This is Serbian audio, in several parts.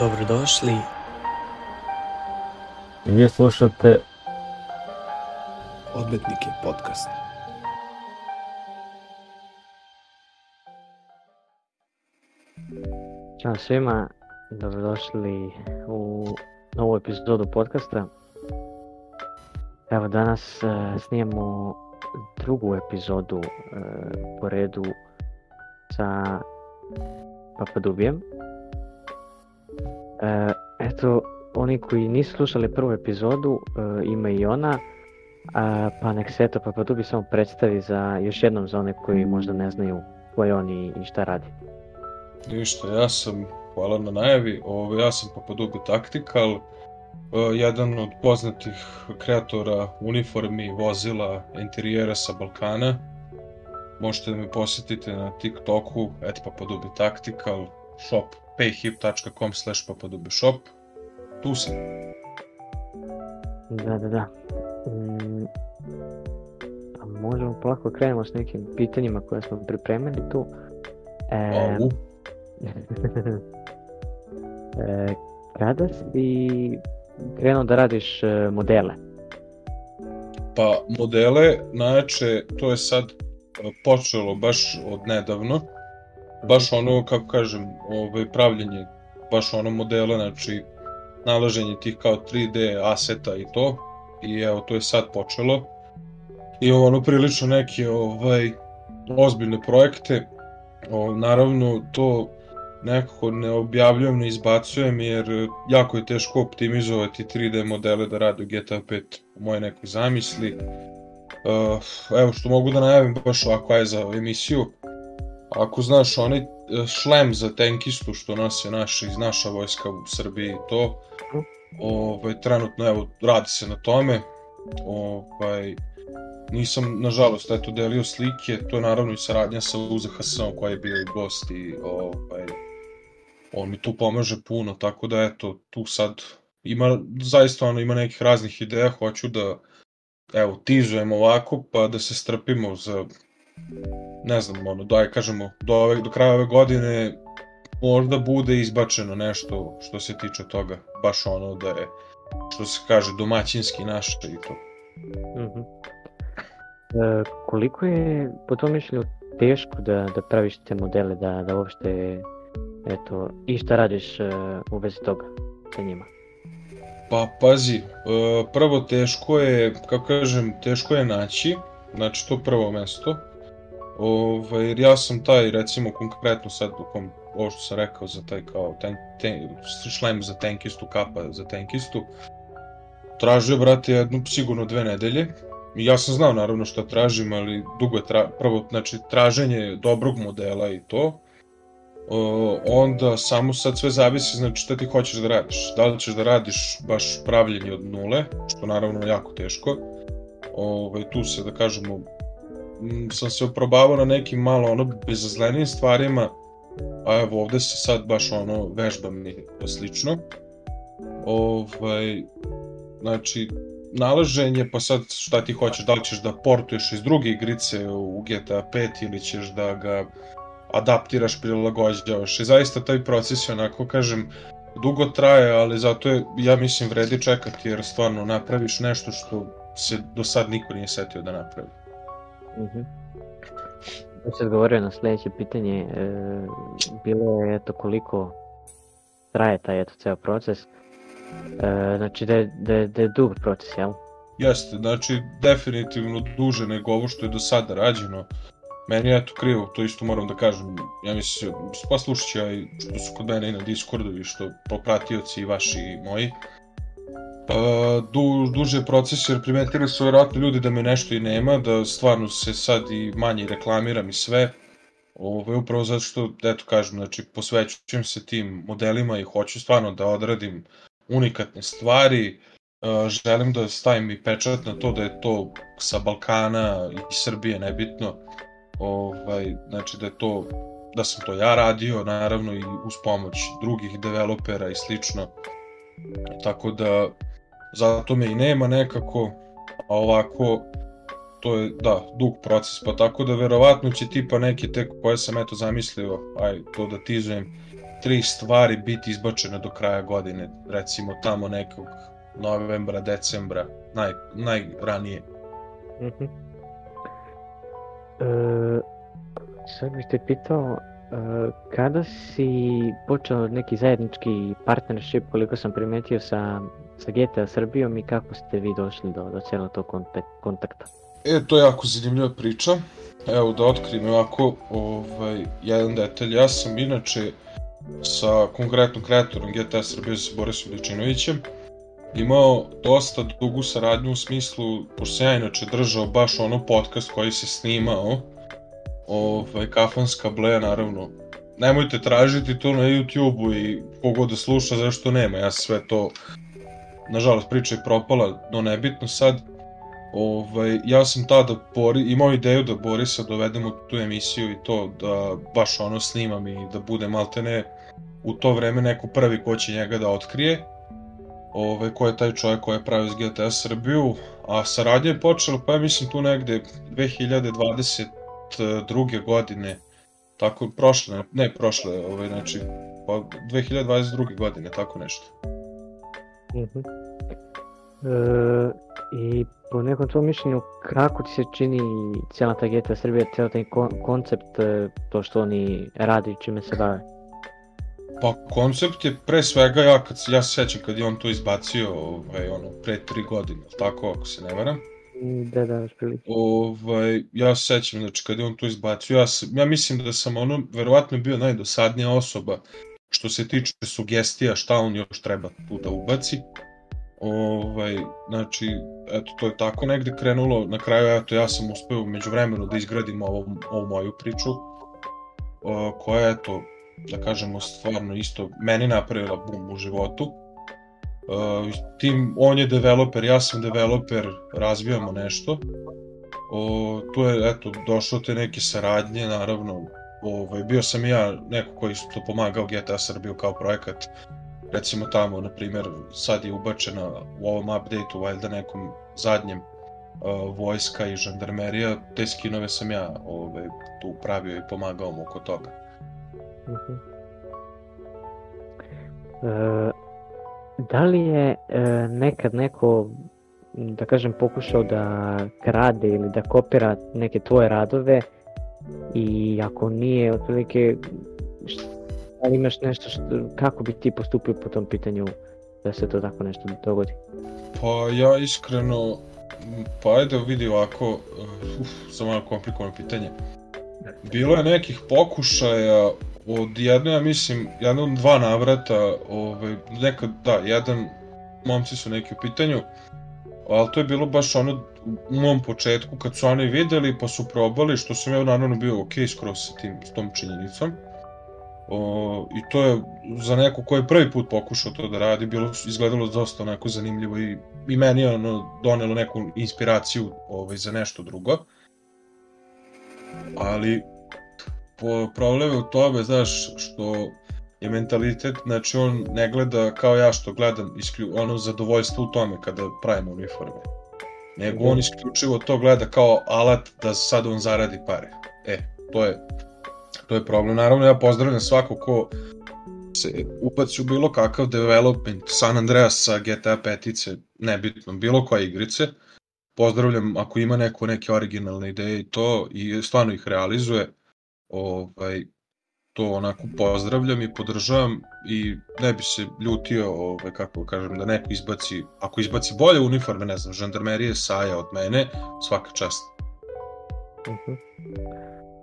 Dobrodošli. Vi slušate Odmetnike podcast. Ćao svima, dobrodošli u novu epizodu podcasta. Evo danas uh, snijemo drugu epizodu uh, po redu sa Papadubijem. Uh, eto, oni koji nisu slušali prvu epizodu, uh, ima i ona, a, pa nek se eto Papadubi samo predstavi za, još jednom za one koji možda ne znaju ko je on i, i šta radi. Ništa, ja sam, hvala na najavi, ovo, ja sam Papadubi Tactical, uh, jedan od poznatih kreatora uniformi, vozila, interijera sa Balkana. Možete da me posetite na TikToku, et Papadubi Tactical, shop payhip.com slash papadubishop. Tu sam. Da, da, da. Mm, a možemo polako krenemo s nekim pitanjima koje smo pripremili tu. E, Au. e, kada si krenuo da radiš e, modele? Pa modele, najjače, to je sad e, počelo baš od nedavno. Baš ono, kako kažem, ovaj, pravljenje baš ono modela, znači nalaženje tih kao 3D aseta i to. I evo, to je sad počelo. I ono, prilično neke ovaj, ozbiljne projekte. O, naravno, to nekako ne objavljujem, ne izbacujem, jer e, jako je teško optimizovati 3D modele da rade u GTA 5 u moje nekoj zamisli. Uh, evo što mogu da najavim baš ovako je za emisiju. Ako znaš onaj e, šlem za tenkistu što nose naša iz naša vojska u Srbiji to, ovaj, trenutno evo radi se na tome. Ovaj, nisam nažalost eto delio slike, to je naravno i saradnja sa UZHS-om koji je bio i gost i ovaj, on mi tu pomaže puno, tako da eto, tu sad ima, zaista ono, ima nekih raznih ideja, hoću da, evo, tizujem ovako, pa da se strpimo za, ne znam, ono, daj kažemo, do, ove, do kraja ove godine možda bude izbačeno nešto što se tiče toga, baš ono da je, što se kaže, domaćinski naše i to. Mhm. E, koliko je po tom mišljenju teško da, da praviš te modele, da, da uopšte, eto, i šta radiš e, u vezi toga sa njima? Pa pazi, e, prvo teško je, kako kažem, teško je naći, znači to prvo mesto. Ove, jer ja sam taj, recimo konkretno sad u kom, ovo što sam rekao za taj kao ten, ten, šlem za tenkistu, kapa za tenkistu, tražio, brate, jednu sigurno dve nedelje. Ja sam znao naravno šta tražim, ali dugo je tra, prvo, znači, traženje dobrog modela i to. Uh, onda samo sad sve zavisi znači šta ti hoćeš da radiš. Da li ćeš da radiš baš pravljenje od nule, što naravno jako teško. Ovaj, tu se da kažemo sam se oprobavao na nekim malo ono bezazlenijim stvarima, a evo ovde se sad baš ono vežbam i slično. Ovaj, znači, nalaženje, pa sad šta ti hoćeš, da li ćeš da portuješ iz druge igrice u GTA 5 ili ćeš da ga adaptiraš, prilagođavaš. I zaista taj proces je onako, kažem, dugo traje, ali zato je, ja mislim, vredi čekati jer stvarno napraviš nešto što se do sad niko nije setio da napravi. Mhm. Da se odgovorio na sledeće pitanje, e, bilo je eto koliko traje taj eto ceo proces. E, znači da je, da, je, da je dug proces, jel? Jeste, znači definitivno duže nego ovo što je do sada rađeno. Meni je eto krivo, to isto moram da kažem. Ja mislim, pa slušat što su kod mene i na Discordu i što popratioci i vaši i moji. Uh, du, duže proces jer primetili su vjerojatno ljudi da me nešto i nema, da stvarno se sad i manje reklamiram i sve. Ovo je upravo zato što, eto kažem, znači posvećujem se tim modelima i hoću stvarno da odradim unikatne stvari. Želim da stavim i pečat na to da je to sa Balkana i Srbije nebitno. Ovaj, znači da je to da sam to ja radio, naravno i uz pomoć drugih developera i slično. Tako da zato me i nema nekako, a ovako to je, da, dug proces, pa tako da verovatno će tipa neke te koje sam eto zamislio, aj to da tizujem, tri stvari biti izbačene do kraja godine, recimo tamo nekog novembra, decembra, naj, najranije. Mm -hmm. e, sad bih te pitao, e, kada si počeo neki zajednički partnership, koliko sam primetio sa, sa GTA Srbijom i kako ste vi došli do, do cijelog tog kontakta? E, to je jako zanimljiva priča. Evo da otkrim ovako ovaj, jedan detalj. Ja sam inače sa konkretnom kreatorom GTA Srbije sa Borisom Ličinovićem imao dosta dugu saradnju u smislu, pošto sam ja inače držao baš ono podcast koji se snimao, ovaj, Kafanska bleja naravno, nemojte tražiti to na YouTube-u i kogod da sluša zašto nema, ja sve to, nažalost priča je propala, no nebitno sad, ovaj, ja sam tada Bori, imao ideju da Borisa dovedem u tu emisiju i to da baš ono snimam i da bude maltene u to vreme neko prvi ko će njega da otkrije ovaj, ko je taj čovjek koji je pravio GTA Srbiju, a saradnja je počela, pa ja mislim tu negde 2022. godine, tako prošle, ne prošle, ovaj, znači, pa 2022. godine, tako nešto. Uh -huh. e, I po nekom tvojom mišljenju, kako ti se čini cijela ta GTA Srbija, cijela taj kon koncept, to što oni radi, čime se bave? Pa koncept je pre svega ja kad ja se sećam kad je on to izbacio ovaj ono pre 3 godine, tako ako se ne varam. Da, da, prilike. Ovaj ja se sećam znači kad je on to izbacio, ja sam, ja mislim da sam ono verovatno bio najdosadnija osoba što se tiče sugestija šta on još treba tu da ubaci. Ovaj, znači, eto, to je tako negde krenulo, na kraju, eto, ja sam uspeo među vremenu da izgradim ovu, ovu moju priču, o, koja, eto, da kažemo, stvarno isto meni napravila bum u životu. Uh, tim, on je developer, ja sam developer, razvijamo nešto. O, tu je, eto, došlo te neke saradnje, naravno, ovaj, bio sam ja neko koji to pomagao GTA Srbiju kao projekat. Recimo tamo, na primjer, sad je ubačena u ovom update-u, valjda nekom zadnjem, uh, vojska i žandarmerija, te skinove sam ja ovaj, tu pravio i pomagao mu oko toga. Uh -huh. e, da li je e, nekad neko, da kažem, pokušao da krade ili da kopira neke tvoje radove i ako nije, otprilike, da li imaš nešto, što, kako bi ti postupio po tom pitanju da se to tako nešto dogodi? Pa ja iskreno, pa ajde vidi ovako, uf, samo malo komplikovano pitanje. Bilo je nekih pokušaja od jedne, ja mislim, jedno od dva navrata, ovaj, nekad, da, jedan, momci su neki u pitanju, ali to je bilo baš ono u mom početku kad su oni videli pa su probali, što sam ja naravno bio ok skroz sa tim, s tom činjenicom. O, I to je za neko ko je prvi put pokušao to da radi, bilo izgledalo dosta onako zanimljivo i, i meni je ono donelo neku inspiraciju ovaj, za nešto drugo. Ali po, problem je u tome, znaš, što je mentalitet, znači on ne gleda kao ja što gledam isklju, ono zadovoljstvo u tome kada pravimo uniforme. Nego on isključivo to gleda kao alat da sad on zaradi pare. E, to je, to je problem. Naravno, ja pozdravljam svako ko se upaci u bilo kakav development San Andreasa, GTA petice, nebitno, bilo koje igrice. Pozdravljam ako ima neko neke originalne ideje i to i stvarno ih realizuje ovaj, to onako pozdravljam i podržavam i ne bi se ljutio, ovaj, kako kažem, da neko izbaci, ako izbaci bolje uniforme, ne znam, žandarmerije, saja od mene, svaka čast. Uh -huh.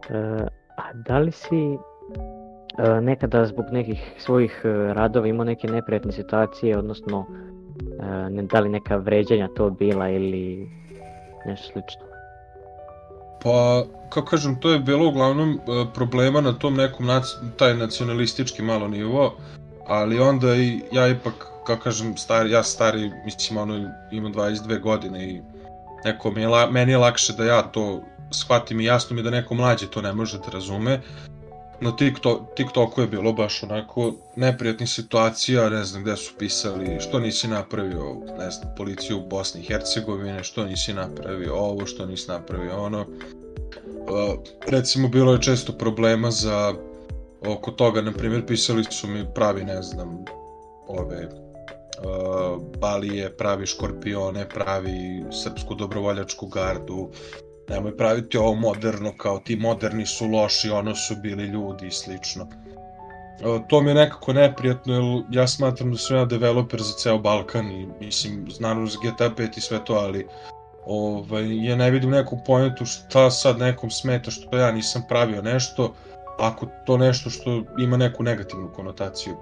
uh, a da li si uh, nekada zbog nekih svojih uh, radova imao neke neprijatne situacije, odnosno uh, ne, da li neka vređanja to bila ili nešto slično? Pa, kako kažem, to je bilo uglavnom e, problema na tom nekom nac taj nacionalistički malo nivo, ali onda i ja ipak, kako kažem, stari, ja stari, mislim, ono, imam 22 godine i neko mi je, la, meni je lakše da ja to shvatim i jasno mi da neko mlađe to ne može da razume. Na TikTok, TikToku je bilo baš onako neprijatnih situacija, ne znam gde su pisali, što nisi napravio, ne znam, policiju u Bosni i Hercegovine, što nisi napravio ovo, što nisi napravio ono. Recimo bilo je često problema za oko toga, na primjer, pisali su mi pravi, ne znam, ove balije, pravi škorpione, pravi srpsku dobrovoljačku gardu, nemoj praviti ovo moderno, kao ti moderni su loši, ono su bili ljudi i slično. Uh, to mi je nekako neprijatno, jer ja smatram da sam ja developer za ceo Balkan i mislim, znam za GTA 5 i sve to, ali ovaj, ja ne vidim neku pojentu šta sad nekom smeta što ja nisam pravio nešto, ako to nešto što ima neku negativnu konotaciju.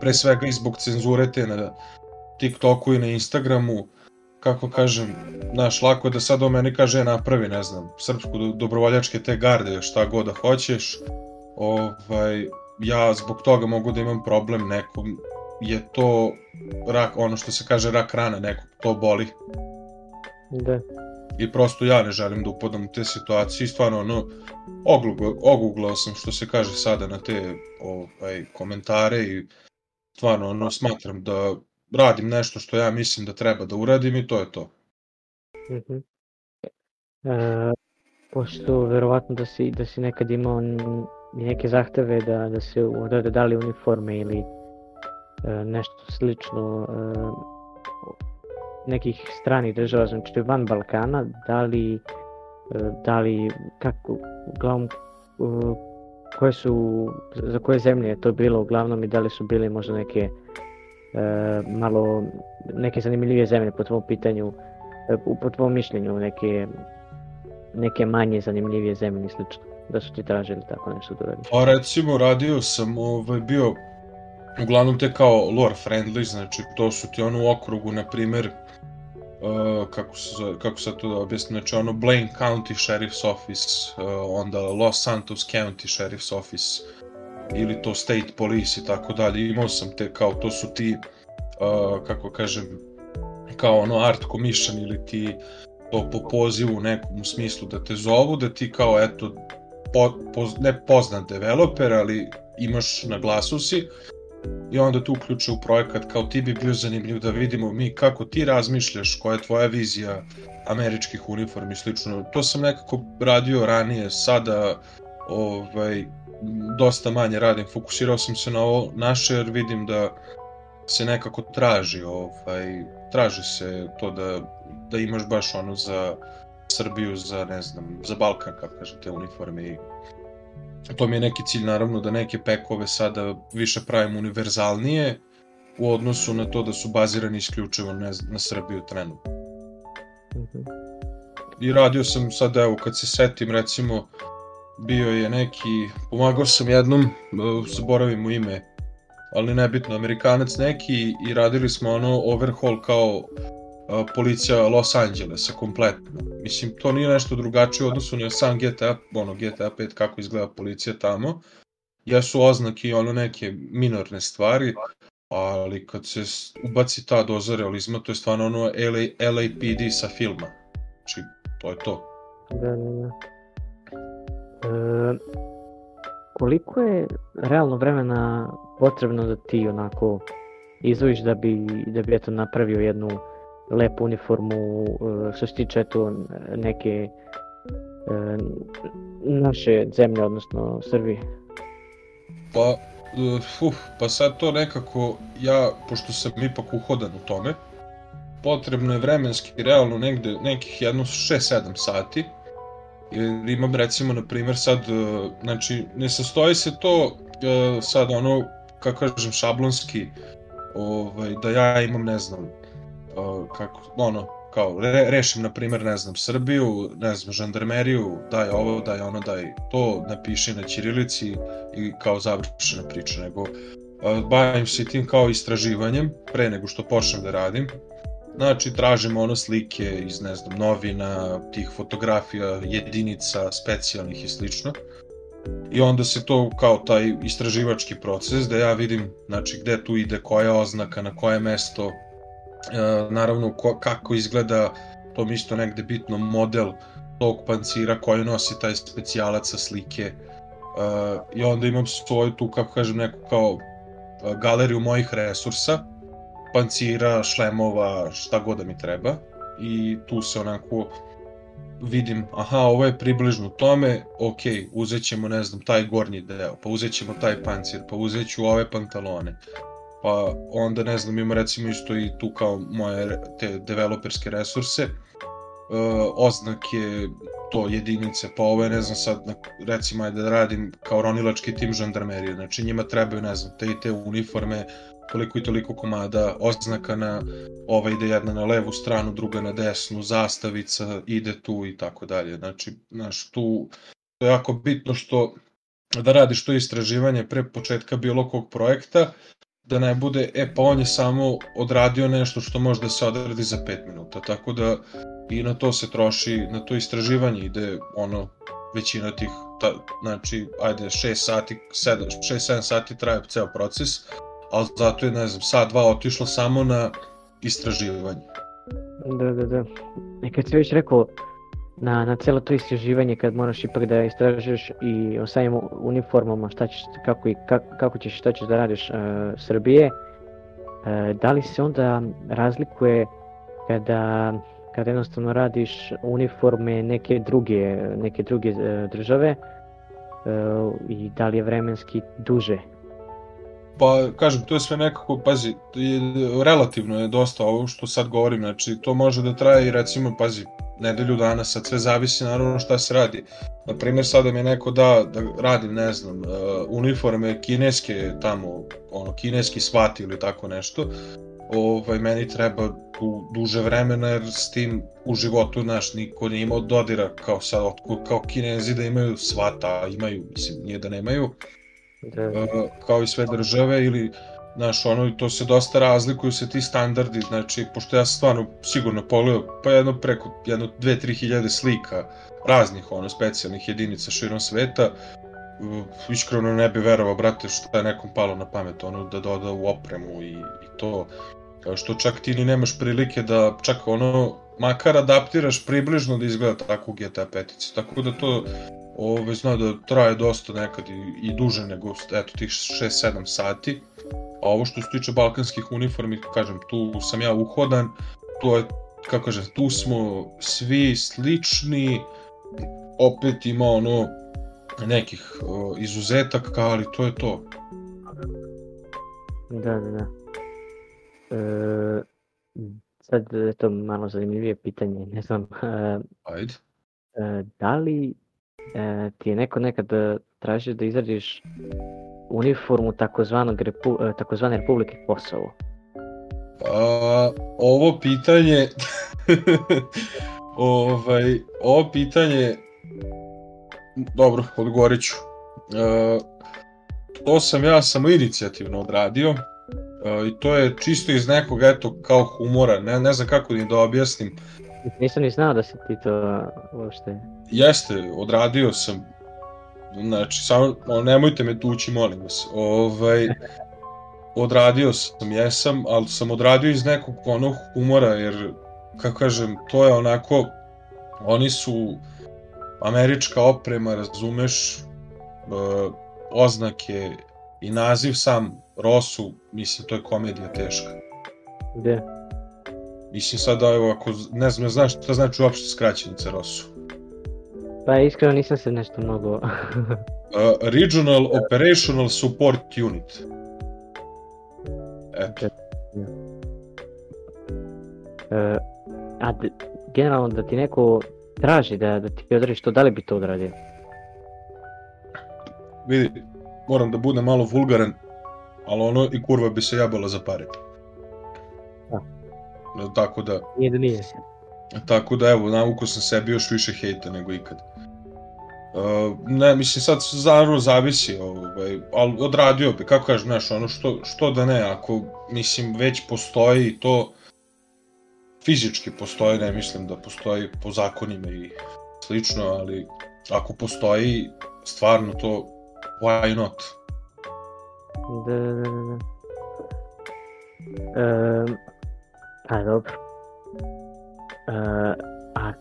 Pre svega i zbog cenzure te na TikToku i na Instagramu, kako kažem, znaš, lako je da sad o meni kaže napravi, ne znam, srpsku dobrovoljačke te garde, šta god da hoćeš, ovaj, ja zbog toga mogu da imam problem nekom, je to rak, ono što se kaže rak rana, nekog to boli. Da. I prosto ja ne želim da upadam u te situacije i stvarno ono, oguglao, oguglao sam što se kaže sada na te ovaj, komentare i stvarno ono, smatram da radim nešto što ja mislim da treba da uradim i to je to. Uh -huh. e, pošto verovatno da si, da si nekad imao neke zahteve da, da se odrede da li uniforme ili e, nešto slično e, nekih stranih država, znači van Balkana, da li, e, da li, kako, uglavnom, e, koje su, za koje zemlje je to bilo uglavnom i da li su bile možda neke e, malo, neke zanimljivije zemlje po tvom pitanju, po tvom mišljenju, neke, neke manje zanimljivije zemlje i slično, da su ti tražili tako nešto da uradiš? Pa recimo radio sam, ovaj, bio uglavnom te kao lore friendly, znači to su ti ono u okrugu, na primer, uh, kako, se, kako se to da objasnim, znači ono Blaine County Sheriff's Office, uh, onda Los Santos County Sheriff's Office, ili to State Police i tako dalje, imao sam te kao, to su ti, uh, kako kažem, kao ono art commission ili ti to po pozivu u nekom smislu da te zovu, da ti kao eto, po, po, ne poznat developer, ali imaš na glasu si, i onda tu uključe u projekat kao ti bi bio zanimljiv da vidimo mi kako ti razmišljaš, koja je tvoja vizija američkih uniformi i slično. To sam nekako radio ranije, sada ovaj, dosta manje radim, fokusirao sam se na ovo naše jer vidim da se nekako traži, ovaj, traži se to da, da imaš baš ono za Srbiju, za ne znam, za Balkan, kako kažete, uniforme i to mi je neki cilj naravno da neke pekove sada više pravim univerzalnije u odnosu na to da su bazirani isključivo na, na Srbiju trenutno. -hmm. I radio sam sad, evo, kad se setim, recimo, bio je neki, pomagao sam jednom, e, zaboravim mu ime, ali nebitno, Amerikanac neki i radili smo ono overhaul kao policija Los Angelesa kompletno. Mislim, to nije nešto drugačije u odnosu na sam GTA, ono, GTA 5, kako izgleda policija tamo. Jesu oznake i ono neke minorne stvari, ali kad se ubaci ta doza realizma, to je stvarno ono LA, LAPD sa filma. Znači, to je to. Da, da, da. Koliko je realno vremena potrebno da ti onako izvojiš da bi, da bi eto napravio jednu lepu uniformu e, što se tiče tu neke e, naše zemlje, odnosno Srbije? Pa, uh, pa sad to nekako, ja, pošto sam ipak uhodan u tome, potrebno je vremenski, realno negde, nekih jedno 6-7 sati, jer imam recimo, na primjer, sad, znači, ne sastoji se to sad ono, kako kažem, šablonski, ovaj, da ja imam, ne znam, kako, ono, kao, re, rešim, na primjer, ne znam, Srbiju, ne znam, žandarmeriju, daj ovo, daj ono, daj to, napiši na ćirilici i kao završena priča, nego bavim se tim kao istraživanjem pre nego što počnem da radim. Znači, tražim ono slike iz, ne znam, novina, tih fotografija, jedinica, specijalnih i slično. I onda se to kao taj istraživački proces da ja vidim znači gde tu ide koja oznaka, na koje mesto, E, naravno ko, kako izgleda to mi isto negde bitno model tog pancira koji nosi taj specijalac sa slike. E, i onda imam svoju tu kako kažem neku kao e, galeriju mojih resursa pancira, šlemova, šta god da mi treba. I tu se onako vidim, aha, ovo je približno tome, ok, uzet ćemo, ne znam, taj gornji deo, pa uzet ćemo taj pancir, pa uzet ću ove pantalone, pa onda, ne znam, ima recimo isto i tu kao moje te developerske resurse, uh, oznake, to jedinice, pa ovo je, ne znam, sad, recimo, da radim kao ronilački tim žandarmerije, znači njima trebaju, ne znam, te i te uniforme, toliko i toliko komada oznaka na ova ide jedna na levu stranu, druga na desnu, zastavica ide tu i tako dalje. Znači, znaš, tu to je jako bitno što da radiš to istraživanje pre početka bilo kog projekta, da ne bude, e pa on je samo odradio nešto što može da se odradi za 5 minuta, tako da i na to se troši, na to istraživanje ide ono, većina tih, ta, znači, ajde, 6 sati, 6-7 sati traje ceo proces, ali zato je, ne znam, sad dva otišlo samo na istraživanje. Da, da, da. I kad si već rekao, na, na celo to istraživanje kad moraš ipak da istražuješ i o samim uniformama šta ćeš, kako, i, kako, kako ćeš šta ćeš da radiš uh, Srbije, uh, da li se onda razlikuje kada, kada jednostavno radiš uniforme neke druge, neke druge uh, države uh, i da li je vremenski duže? Pa, kažem, to je sve nekako, pazi, relativno je dosta ovo što sad govorim, znači to može da traje i recimo, pazi, nedelju dana, sad sve zavisi naravno šta se radi. Na primjer, sada mi je neko da, da radim, ne znam, uh, uniforme kineske tamo, ono, kineski svati ili tako nešto, ovaj, meni treba du, duže vremena jer s tim u životu, naš, niko nije imao dodira kao sad, kao kinezi da imaju svata, imaju, mislim, nije da nemaju, da. Uh, kao i sve države ili Znaš, ono, i to se dosta razlikuju se ti standardi, znači, pošto ja sam stvarno sigurno pogledao, pa jedno preko, jedno, dve, tri hiljade slika raznih, ono, specijalnih jedinica širom sveta, iskreno ne bi verovao, brate, šta je nekom palo na pamet, ono, da doda u opremu i, i to, što čak ti ni nemaš prilike da, čak ono, makar adaptiraš približno da izgleda tako u GTA 5, tako da to ove, zna da traje dosta nekad i, i duže nego eto, tih 6-7 sati. A ovo što se tiče balkanskih uniformi, kažem, tu sam ja uhodan, to je, kako kažem, tu smo svi slični, opet ima ono nekih o, izuzetaka, ali to je to. Da, da, da. E, sad je to malo zanimljivije pitanje, ne znam. E, Ajde. E, da li e, ti je neko nekad e, tražio da izradiš uniformu takozvanog repu, e, takozvane Republike Kosovo? A, ovo pitanje ovaj, ovo pitanje dobro, odgovorit ću. E, to sam ja samo inicijativno odradio e, i to je čisto iz nekog, eto, kao humora, ne, ne znam kako da objasnim. Nisam ni znao da si ti to uopšte... Jeste, odradio sam. Znači, samo, nemojte me tući, molim vas. Ovaj, odradio sam, jesam, ali sam odradio iz nekog onog humora, jer, kako kažem, to je onako, oni su američka oprema, razumeš, uh, oznake i naziv sam Rosu, mislim, to je komedija teška. Gde? Mislim sad, evo, ako ne znam, znaš šta znači uopšte skraćenica ROSU? Pa iskreno nisam se nešto mnogo... uh, Regional Operational Support Unit. Eto. Uh, a generalno da ti neko traži da, da ti odradiš to, da li bi to odradio? Vidi, moram da budem malo vulgaran, ali ono i kurva bi se jabala za pare. Tako da... Nije da nije. Tako da evo, navuku sam sebi još više hejta nego ikad. Uh, ne, mislim sad zavrlo zavisi, ovaj, ali odradio bi, kako kažeš, znaš, ono što, što da ne, ako, mislim, već postoji to, fizički postoji, ne mislim da postoji po zakonima i slično, ali ako postoji stvarno to, why not? Da, da, da, da. Um, A dobro. Uh, a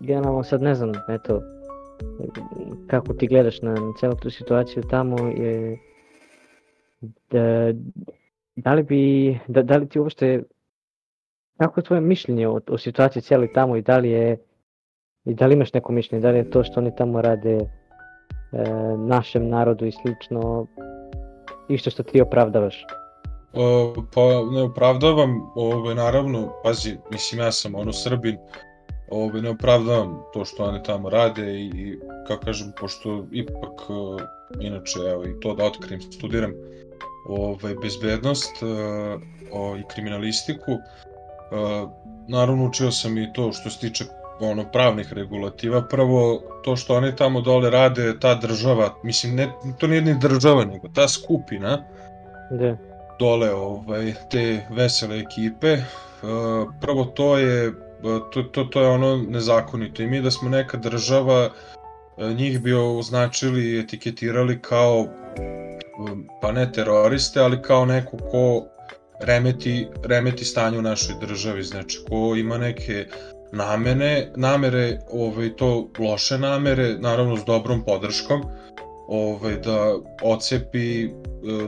generalno sad ne znam, eto, kako ti gledaš na, na celu tu situaciju tamo je da, da li bi, da, da li ti uopšte kako je tvoje mišljenje o, o situaciji cijeli tamo i da li je I da li imaš neko mišljenje, da li je to što oni tamo rade e, našem narodu i slično, išto što ti opravdavaš? Pa ne opravdavam, ove, naravno, pazi, mislim ja sam ono Srbin, ove, ne opravdavam to što oni tamo rade i, i kako kažem, pošto ipak, uh, inače, evo i to da otkrim, studiram ove, bezbednost uh, o, i kriminalistiku, uh, naravno učio sam i to što se tiče ono pravnih regulativa. Prvo, to što oni tamo dole rade, ta država, mislim, ne, to nije ni država, nego ta skupina, Da. Dole ovaj, te vesele ekipe. Uh, prvo to je to, to, to je ono nezakonito i mi da smo neka država uh, njih bi označili i etiketirali kao pa ne teroriste, ali kao neko ko remeti, remeti stanje u našoj državi, znači ko ima neke namene, namere, ovaj, to loše namere, naravno s dobrom podrškom, ovaj, da ocepi e,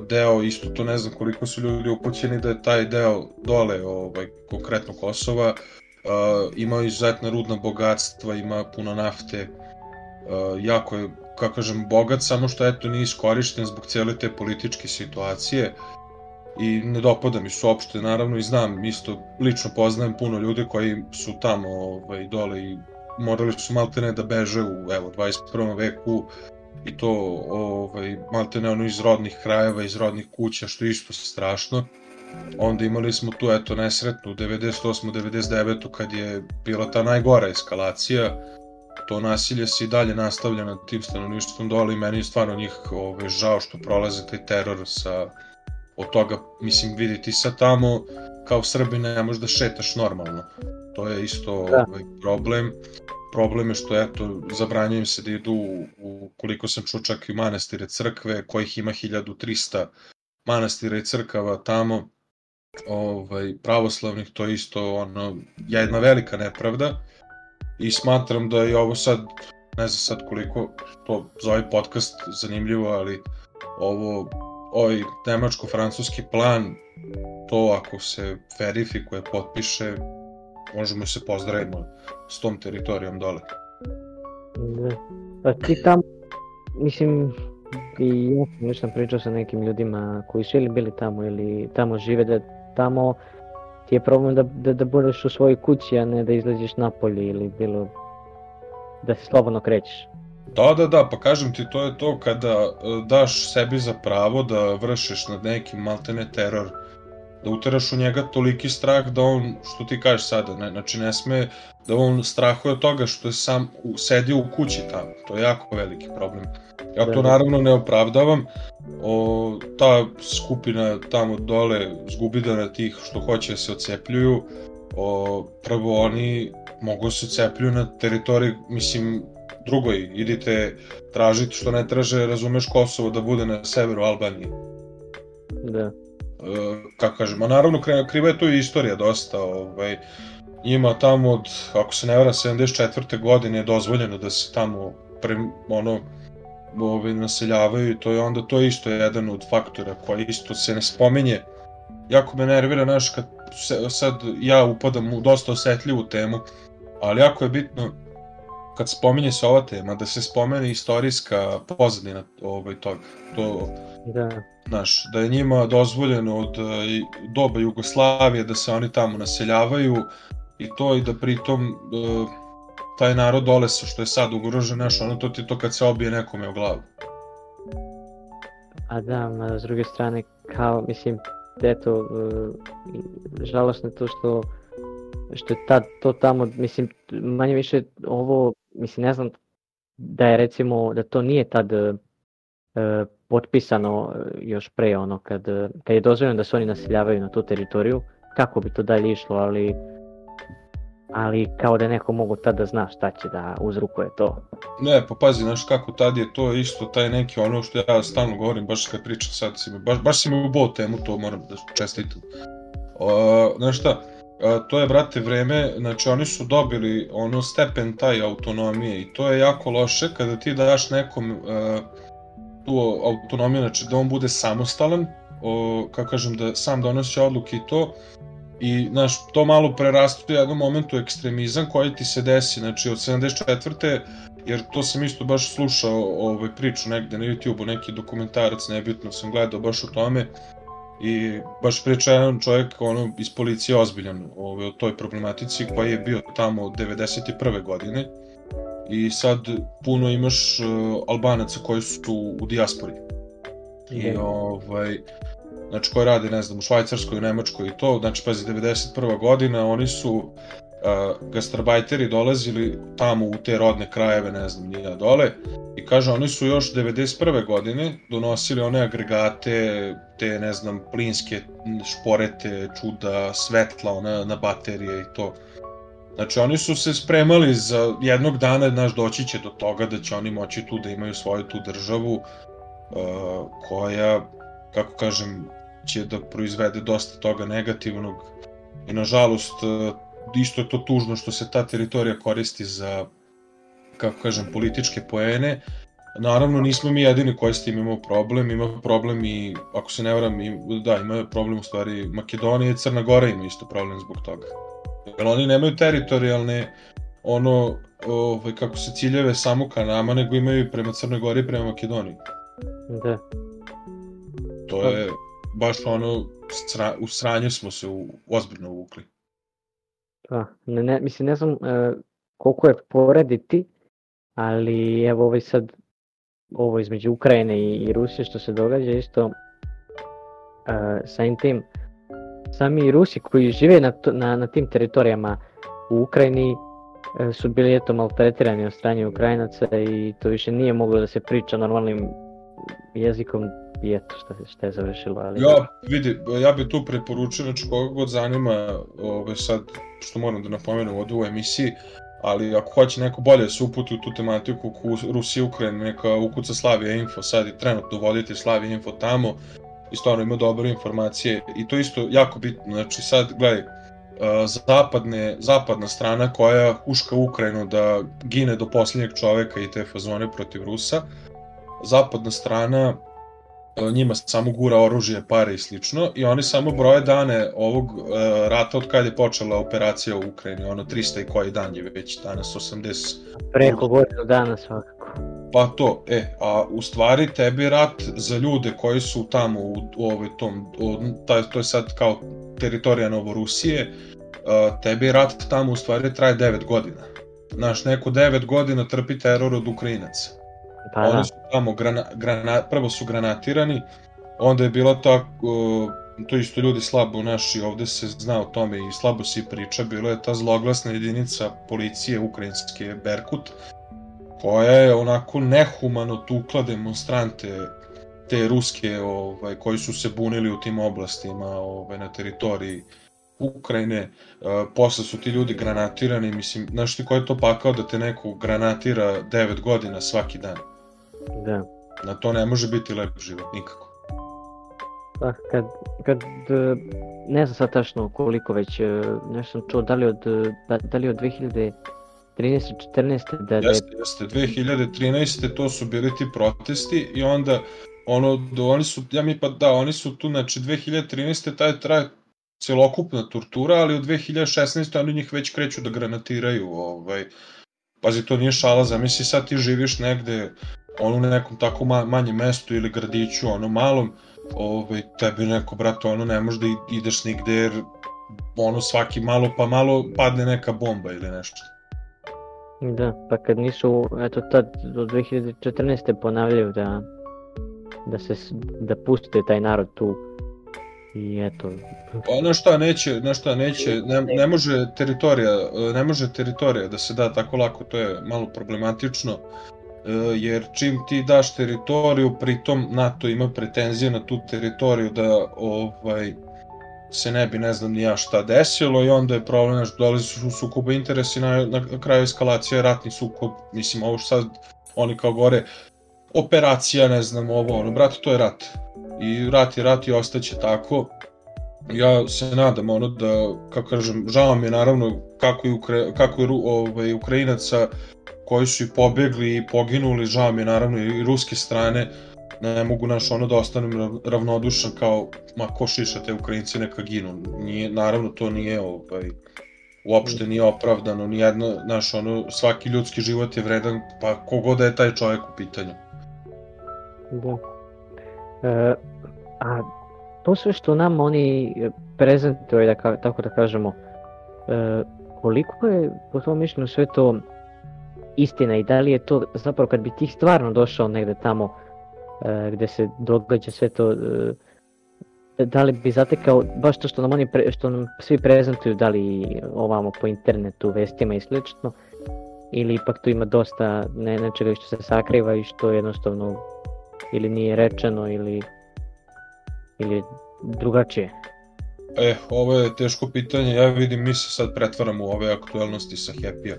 deo, isto to ne znam koliko su ljudi upućeni da je taj deo dole, ovaj, konkretno Kosova, uh, ima izuzetna rudna bogatstva, ima puno nafte, uh, jako je, kako kažem, bogat, samo što eto nije iskorišten zbog cijele te političke situacije i ne dopada mi se uopšte, naravno i znam, isto lično poznajem puno ljudi koji su tamo ovaj, dole i morali su maltene da beže u evo, 21. veku i to ovaj, maltene ono iz rodnih krajeva, iz rodnih kuća, što je isto strašno. Onda imali smo tu eto nesretnu 98. 99. kad je bila ta najgora eskalacija. To nasilje se i dalje nastavlja nad tim stanovništvom dole i meni je stvarno njih ovaj, žao što prolaze taj teror sa od toga, mislim, vidi ti sad tamo kao Srbi ne možeš da šetaš normalno. To je isto Da. ovaj, problem. Problem je što, eto, zabranjuje im se da idu u, koliko sam čuo, čak i manastire crkve, kojih ima 1300 manastira i crkava tamo, ovaj, pravoslavnih, to je isto ono, jedna velika nepravda. I smatram da je ovo sad, ne znam sad koliko to za ovaj podcast zanimljivo, ali ovo ovaj nemačko-francuski plan, to ako se verifikuje, potpiše, možemo se pozdravimo s tom teritorijom dole. Da. Pa ti tamo, mislim, i ja sam lično pričao sa nekim ljudima koji su ili bili tamo ili tamo žive, da tamo ti je problem da, da, da budeš u svojoj kući, a ne da izlaziš napolje ili bilo da se slobodno krećeš. Da, da, da, pa kažem ti, to je to kada e, daš sebi za pravo da vršiš nad nekim maltene teror, da uteraš u njega toliki strah da on, što ti kažeš sada, ne, znači ne sme da on strahuje od toga što je sam u, sedi u kući tamo, to je jako veliki problem. Ja to naravno ne opravdavam, o, ta skupina tamo dole zgubidana tih što hoće da se ocepljuju, o, prvo oni mogu da se ocepljuju na teritoriji, mislim, drugoj, idite tražiti što ne traže, razumeš Kosovo da bude na severu Albanije. Da. E, kako kažem, a naravno kriva je tu i istorija dosta, ovaj, njima tamo od, ako se ne varam, 74. godine je dozvoljeno da se tamo pre, ono, ovaj, naseljavaju i to je onda to isto jedan od faktora koji isto se ne spominje. Jako me nervira, znaš, kad se, sad ja upadam u dosta osetljivu temu, ali jako je bitno kad spominje se ova tema, da se spomene istorijska pozadina ovaj, toga. To, Da. znaš, da je njima dozvoljeno od e, doba Jugoslavije da se oni tamo naseljavaju i to i da pritom e, taj narod dole sa što je sad ugrožen, znaš, ono to ti to kad se obije nekome u glavu. A da, ma s druge strane, kao, mislim, eto, žalosno je to što, što je tad, to tamo, mislim, manje više ovo, mislim, ne znam da je recimo, da to nije tad uh, potpisano uh, još pre ono, kad, kad je dozvoljeno da se oni naseljavaju na tu teritoriju, kako bi to dalje išlo, ali ali kao da neko mogu tad da zna šta će da uzrukuje to. Ne, pa pazi, znaš kako tad je to isto taj neki ono što ja stalno govorim, baš kad pričam sad si me, baš, baš si me ubao temu, to moram da čestitam. Uh, znaš šta, uh, to je, brate, vreme, znači oni su dobili ono stepen taj autonomije i to je jako loše kada ti daš nekom uh, tu autonomiju, znači da on bude samostalan, o, kako kažem, da sam donosi odluke i to, I, znaš, to malo prerastu u jednom momentu ekstremizam koji ti se desi, znači od 74. Jer to sam isto baš slušao ovaj, priču negde na YouTube-u, neki dokumentarac, nebitno sam gledao baš o tome. I baš priča jedan čovjek ono, iz policije ozbiljan ovaj, o toj problematici koji je bio tamo od 91. godine. I sad puno imaš uh, Albanaca koji su u dijaspori. I Da. ovaj, znači koji rade, ne znam, u Švajcarskoj, u Nemačkoj i to, znači pazi, 91. godina, oni su uh, gastarbajteri dolazili tamo u te rodne krajeve, ne znam, nije dole, i kaže, oni su još 91. godine donosili one agregate, te, ne znam, plinske šporete, čuda, svetla, ona, na baterije i to. Znači, oni su se spremali za jednog dana, znaš, doći će do toga da će oni moći tu da imaju svoju tu državu, uh, koja, kako kažem, će da proizvede dosta toga negativnog. I nažalost uh, isto je to tužno što se ta teritorija koristi za kako kažem političke poene. Naravno, nismo mi jedini koji s tim imamo problem, ima problem i, ako se ne varam, da, ima problem u stvari Makedonija i Crna Gora ima isto problem zbog toga. Jer oni nemaju teritorijalne, ono, ovaj, kako se ciljeve samo ka nama, nego imaju i prema Crnoj Gori i prema Makedoniji. Da. To je baš ono, sra, u sranje smo se u, ozbiljno uvukli. Pa, ne, ne, mislim, ne znam e, koliko je porediti, ali evo ovaj sad, ovo između Ukrajine i, i Rusije što se događa isto, e, samim tim, sami Rusi koji žive na, to, na, na tim teritorijama u Ukrajini e, su bili eto maltretirani od strane Ukrajinaca i to više nije moglo da se priča normalnim jezikom i eto šta, šta je završilo. Ali... Ja, vidi, ja bih tu preporučio, znači koga god zanima, ove, sad, što moram da napomenem ovdje u emisiji, ali ako hoće neko bolje se uputi u tu tematiku ku Rusija Ukrajina, neka ukuca Slavija Info, sad je trenutno vodite Slavija Info tamo i stvarno ima dobre informacije i to isto jako bitno, znači sad gledaj, zapadne, zapadna strana koja huška Ukrajinu da gine do posljednjeg čoveka i te fazone protiv Rusa, zapadna strana njima samo gura oružje, pare i slično i oni samo broje dane ovog uh, rata od kada je počela operacija u Ukrajini, ono 300 i koji dan je već danas 80. Preko godinu dana svakako. Pa to, e, a u stvari tebi rat za ljude koji su tamo u, u ovoj tom, u, taj, to je sad kao teritorija Novorusije, uh, tebi rat tamo u stvari traje 9 godina. Znaš, neko 9 godina trpi teror od Ukrajinaca. Pa Oni da. su tamo, grana, grana, prvo su granatirani, onda je bilo tako, to isto ljudi slabo naši, ovde se zna o tome i slabo se priča, bilo je ta zloglasna jedinica policije ukrajinske Berkut, koja je onako nehumano tukla demonstrante te ruske ovaj, koji su se bunili u tim oblastima ovaj, na teritoriji Ukrajine, uh, posle su ti ljudi granatirani, mislim, znaš ti ko je to pakao da te neko granatira 9 godina svaki dan? Da. Na to ne može biti lep život, nikako. Pa kad, kad, e, ne znam sad tačno koliko već, e, nešto sam čuo, da li od, e, da, da li od 2013. 14. da, da je Jeste, jeste, 2013. to su bili ti protesti i onda ono, do, oni su, ja mi pa da, oni su tu, znači 2013. taj traje celokupna tortura, ali u 2016. oni njih već kreću da granatiraju, ovaj, pazi, to nije šala, zamisli sad ti živiš negde, ono u nekom tako ma, manjem mestu ili gradiću, ono malom, ovaj, tebi neko, brate, ono ne možeš da ideš nigde jer ono svaki malo pa malo padne neka bomba ili nešto. Da, pa kad nisu, eto tad do 2014. ponavljaju da, da se, da puste taj narod tu i eto, Pa na šta neće, na šta neće, ne, ne može teritorija, ne može teritorija da se da tako lako, to je malo problematično, e, jer čim ti daš teritoriju, pritom NATO ima pretenzije na tu teritoriju da ovaj se ne bi ne znam ni ja šta desilo i onda je problem znaš, dolazi su sukoba interesi na, na kraju eskalacije ratni sukob mislim ovo sad oni kao gore operacija ne znam ovo ono brate to je rat. I rat je rat i ostaće tako. Ja se nadam ono da kako kažem žao mi je naravno kako je Ukra kako je ovaj Ukrajinaca koji su i pobegli i poginuli žao mi je naravno i ruske strane ne mogu naš ono da ostanem ravnodušan kao ma ko šiša te Ukrajinci neka ginu. Nije, naravno to nije ovaj, uopšte nije opravdano, nijedno, naš ono, svaki ljudski život je vredan, pa kogod da je taj čovjek u pitanju. Da. E, a to sve što nam oni prezentuju, da ka, tako da kažemo, e, koliko je po tom mišljenju sve to istina i da li je to zapravo kad bi ti stvarno došao negde tamo gde se događa sve to, e, da li bi zatekao baš to što nam oni pre, što nam svi prezentuju, da li ovamo po internetu, vestima i slično, ili ipak tu ima dosta ne, nečega što se sakriva i što jednostavno ili nije rečeno ili ili drugačije? E, ovo je teško pitanje, ja vidim mi se sad pretvaramo u ove aktualnosti sa Happy-a.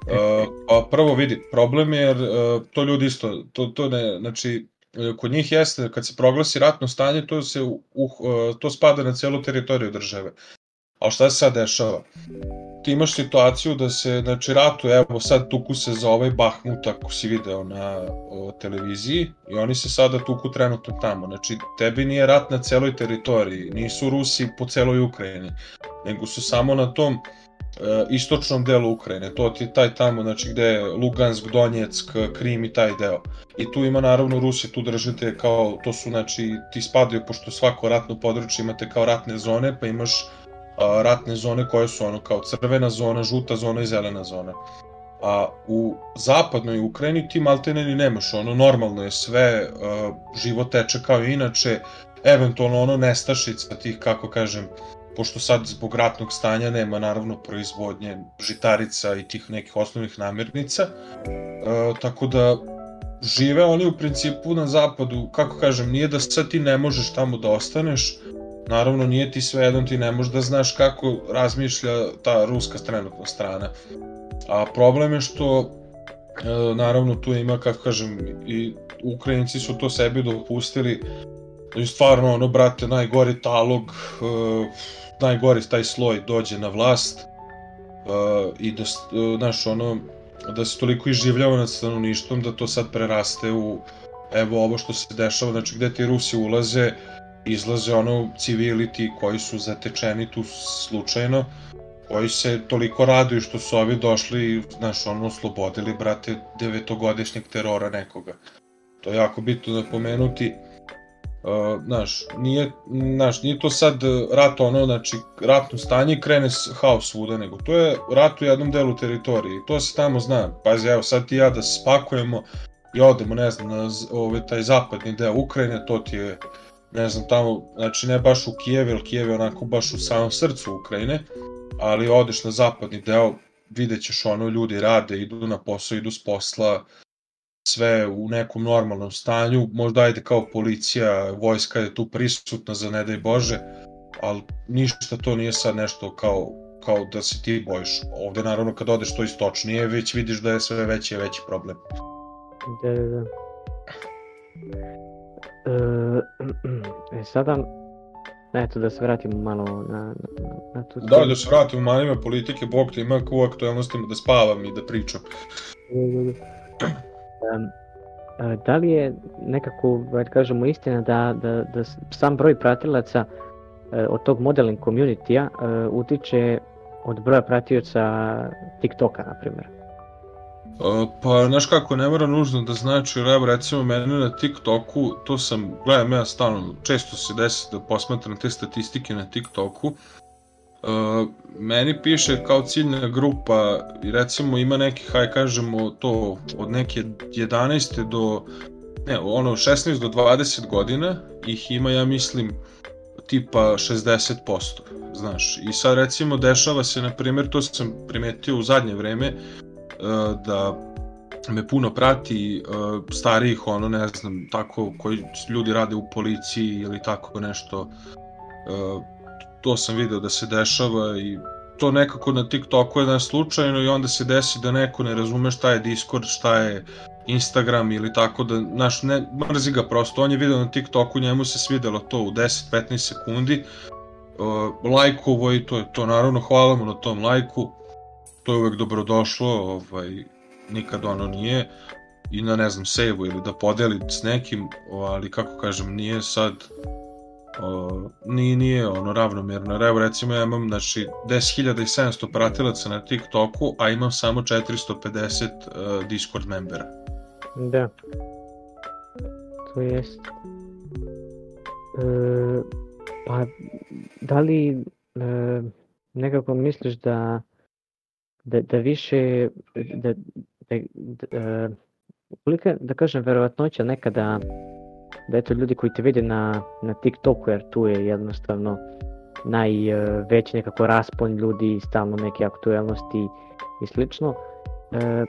Uh, pa prvo vidi, problem je jer uh, to ljudi isto, to, to ne, znači, kod njih jeste, kad se proglasi ratno stanje, to, se, uh, to spada na celu teritoriju države. Ali šta se sad dešava? Ti imaš situaciju da se, znači, ratu, evo sad tuku se za ovaj Bahmut, ako si video na o, televiziji, i oni se sada tuku trenutno tamo. Znači, tebi nije rat na celoj teritoriji, nisu Rusi po celoj Ukrajini, nego su samo na tom e, istočnom delu Ukrajine, to ti taj tamo, znači gde je Lugansk, Donjeck, Krim i taj deo. I tu ima naravno Rusi, tu držite kao, to su znači, ti spadaju, pošto svako ratno područje imate kao ratne zone, pa imaš a, ratne zone koje su ono kao crvena zona, žuta zona i zelena zona. A u zapadnoj Ukrajini ti maltene ni nemaš, ono normalno je sve, a, život teče kao inače, eventualno ono nestašica tih, kako kažem, pošto sad zbog ratnog stanja nema naravno proizvodnje žitarica i tih nekih osnovnih namirnica, e, tako da žive oni u principu na zapadu, kako kažem, nije da sad ti ne možeš tamo da ostaneš, naravno nije ti sve jednom, ti ne možeš da znaš kako razmišlja ta ruska trenutna strana. A problem je što, e, naravno tu ima, kako kažem, i Ukrajinci su to sebi dopustili, i stvarno ono, brate, najgori talog, e, najgori taj sloj dođe na vlast uh, i da, uh, znaš, ono, da se toliko iživljava nad stanovništvom da to sad preraste u evo ovo što se dešava, znači gde ti Rusi ulaze, izlaze ono civili ti koji su zatečeni tu slučajno, koji se toliko raduju što su ovi došli i, znaš, ono, oslobodili, brate, devetogodišnjeg terora nekoga. To je jako bitno da pomenuti. Znaš, nije, znaš, nije to sad rat ono, znači, ratno stanje krene haos svuda, nego to je rat u jednom delu teritorije i to se tamo zna. Pazi, evo, sad ti ja da se spakujemo i odemo, ne znam, na ovaj, taj zapadni deo Ukrajine, to ti je, ne znam, tamo, znači ne baš u Kijev, jer Kijev je onako baš u samom srcu Ukrajine, ali odeš na zapadni deo, vidjet ćeš ono, ljudi rade, idu na posao, idu s posla, sve u nekom normalnom stanju, možda ajde kao policija, vojska je tu prisutna za ne daj Bože, ali ništa to nije sad nešto kao, kao da se ti bojiš. Ovde naravno kad odeš to istočnije, već vidiš da je sve veći i veći problem. Da, da, da. E, e sada, eto da se vratimo malo na, na, na tu Da, da se vratimo malo ime politike, bog te ima u aktualnostima da spavam i da pričam. Da, da, da. Da li je nekako, da kažemo, istina da, da, da sam broj pratilaca e, od tog modeling community-a e, utiče od broja pratioca TikToka, na primjer? Pa, znaš kako, ne mora nužno da znači, evo recimo mene na TikToku, to sam, gledam ja stalno, često se desi da posmatram te statistike na TikToku, Uh, meni piše kao ciljna grupa i recimo ima neki, haj kažemo to od neke 11. do ne, ono 16 do 20 godina ih ima ja mislim tipa 60%, znaš. I sad recimo dešava se na primjer to sam primetio u zadnje vreme uh, da me puno prati uh, starijih ono ne znam tako koji ljudi rade u policiji ili tako nešto uh, to sam video da se dešava i to nekako na TikToku je da slučajno i onda se desi da neko ne razume šta je Discord, šta je Instagram ili tako da, naš, ne, mrzi ga prosto, on je video na TikToku, njemu se svidelo to u 10-15 sekundi, uh, lajkovo i to je to, naravno hvala mu na tom lajku, to je uvek dobrodošlo, ovaj, nikad ono nije, i na ne znam save ili da podeli s nekim, ali kako kažem, nije sad o, nije, nije ono ravnomjerno. Jer evo recimo ja imam znači 10.700 pratilaca na TikToku, a imam samo 450 uh, Discord membera. Da. To jest. E, pa, da li e, nekako misliš da da, da više da, da, da, kolika, da kažem, verovatnoća nekada da eto ljudi koji te vide na, na TikToku, jer tu je jednostavno najveći nekako raspon ljudi, stalno neke aktuelnosti i slično. E,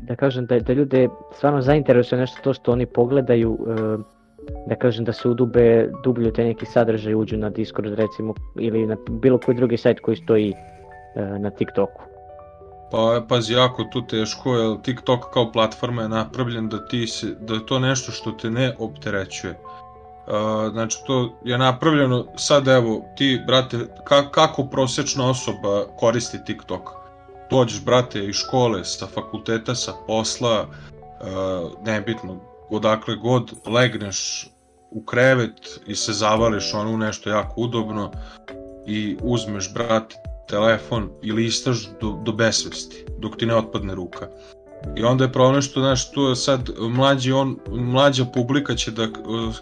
da kažem da, da ljude stvarno zainteresuje nešto to što oni pogledaju, e, da kažem da se udube dublje te neki sadržaj, uđu na Discord recimo ili na bilo koji drugi sajt koji stoji e, na TikToku. Pa pazi, jako tu teško, jer TikTok kao platforma je napravljen da ti se, da je to nešto što te ne opterećuje. Uh, znači to je napravljeno, sad evo, ti brate, ka, kako prosječna osoba koristi TikTok? Dođeš brate iz škole, sa fakulteta, sa posla, uh, nebitno, odakle god, legneš u krevet i se zavališ ono u nešto jako udobno i uzmeš brate telefon i listaš do, do besvesti, dok ti ne otpadne ruka. I onda je problem što, znaš, tu sad mlađi on, mlađa publika će da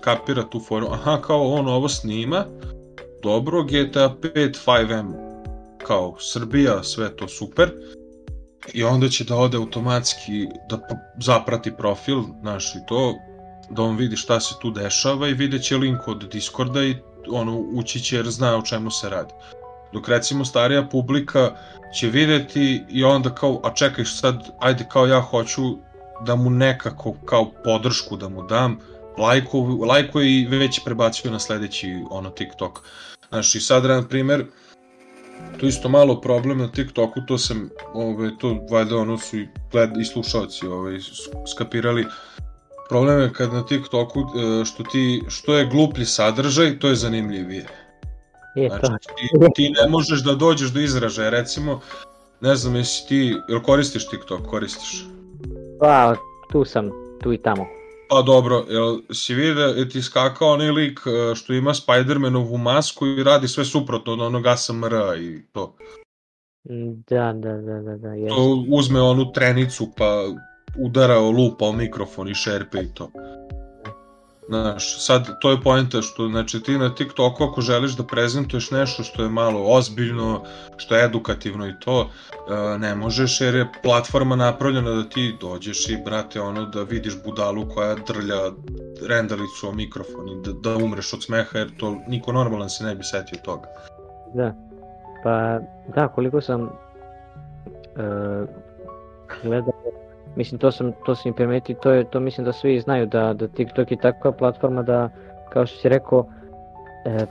kapira tu foru, aha, kao on ovo snima, dobro, GTA 5 5M, kao Srbija, sve to super, i onda će da ode automatski da zaprati profil, znaš, i to, da on vidi šta se tu dešava i vidjet će link od Discorda i ono, ući će jer zna o čemu se radi. Dok recimo starija publika će videti i onda kao, a čekaj sad, ajde kao ja hoću da mu nekako kao podršku da mu dam, lajku, lajku i već prebacio na sledeći ono TikTok. Znaš, i sad, na primer, to isto malo problem na TikToku, to sam, ove, to valjda ono su i, gled, i slušalci ove, skapirali, problem je kad na TikToku e, što ti, što je gluplji sadržaj, to je zanimljivije. Je znači, ti, ti ne možeš da dođeš do izražaja, recimo, ne znam, jesi ti, jel koristiš TikTok, koristiš? Pa, tu sam, tu i tamo. Pa dobro, jel si vidio, je ti skakao onaj lik e, što ima Spider-Manovu masku i radi sve suprotno od onog ASMR i to. Da, da, da, da, da. Jest. To uzme onu trenicu pa udara o lupa o mikrofon i šerpe i to. Znaš, sad to je poenta što znači ti na TikToku ako želiš da prezentuješ nešto što je malo ozbiljno, što je edukativno i to, e, ne možeš jer je platforma napravljena da ti dođeš i brate ono da vidiš budalu koja drlja rendalicu o mikrofon i da, da umreš od smeha jer to niko normalan se ne bi setio toga. Da, pa da koliko sam gledao Mislim, to sam, to sam primetio, to, je, to mislim da svi znaju da, da TikTok je takva platforma da, kao što si rekao, e,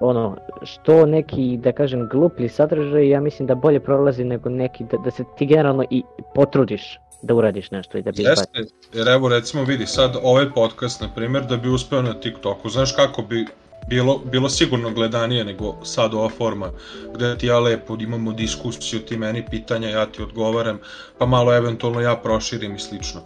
ono, što neki, da kažem, gluplji sadržaj, ja mislim da bolje prolazi nego neki, da, da se ti generalno i potrudiš da uradiš nešto i da bi Jeste, jer evo recimo vidi sad ovaj podcast, na primjer, da bi uspeo na TikToku, znaš kako bi bilo, bilo sigurno gledanije nego sad ova forma gde ti ja lepo imamo diskusiju, ti meni pitanja, ja ti odgovaram, pa malo eventualno ja proširim i slično.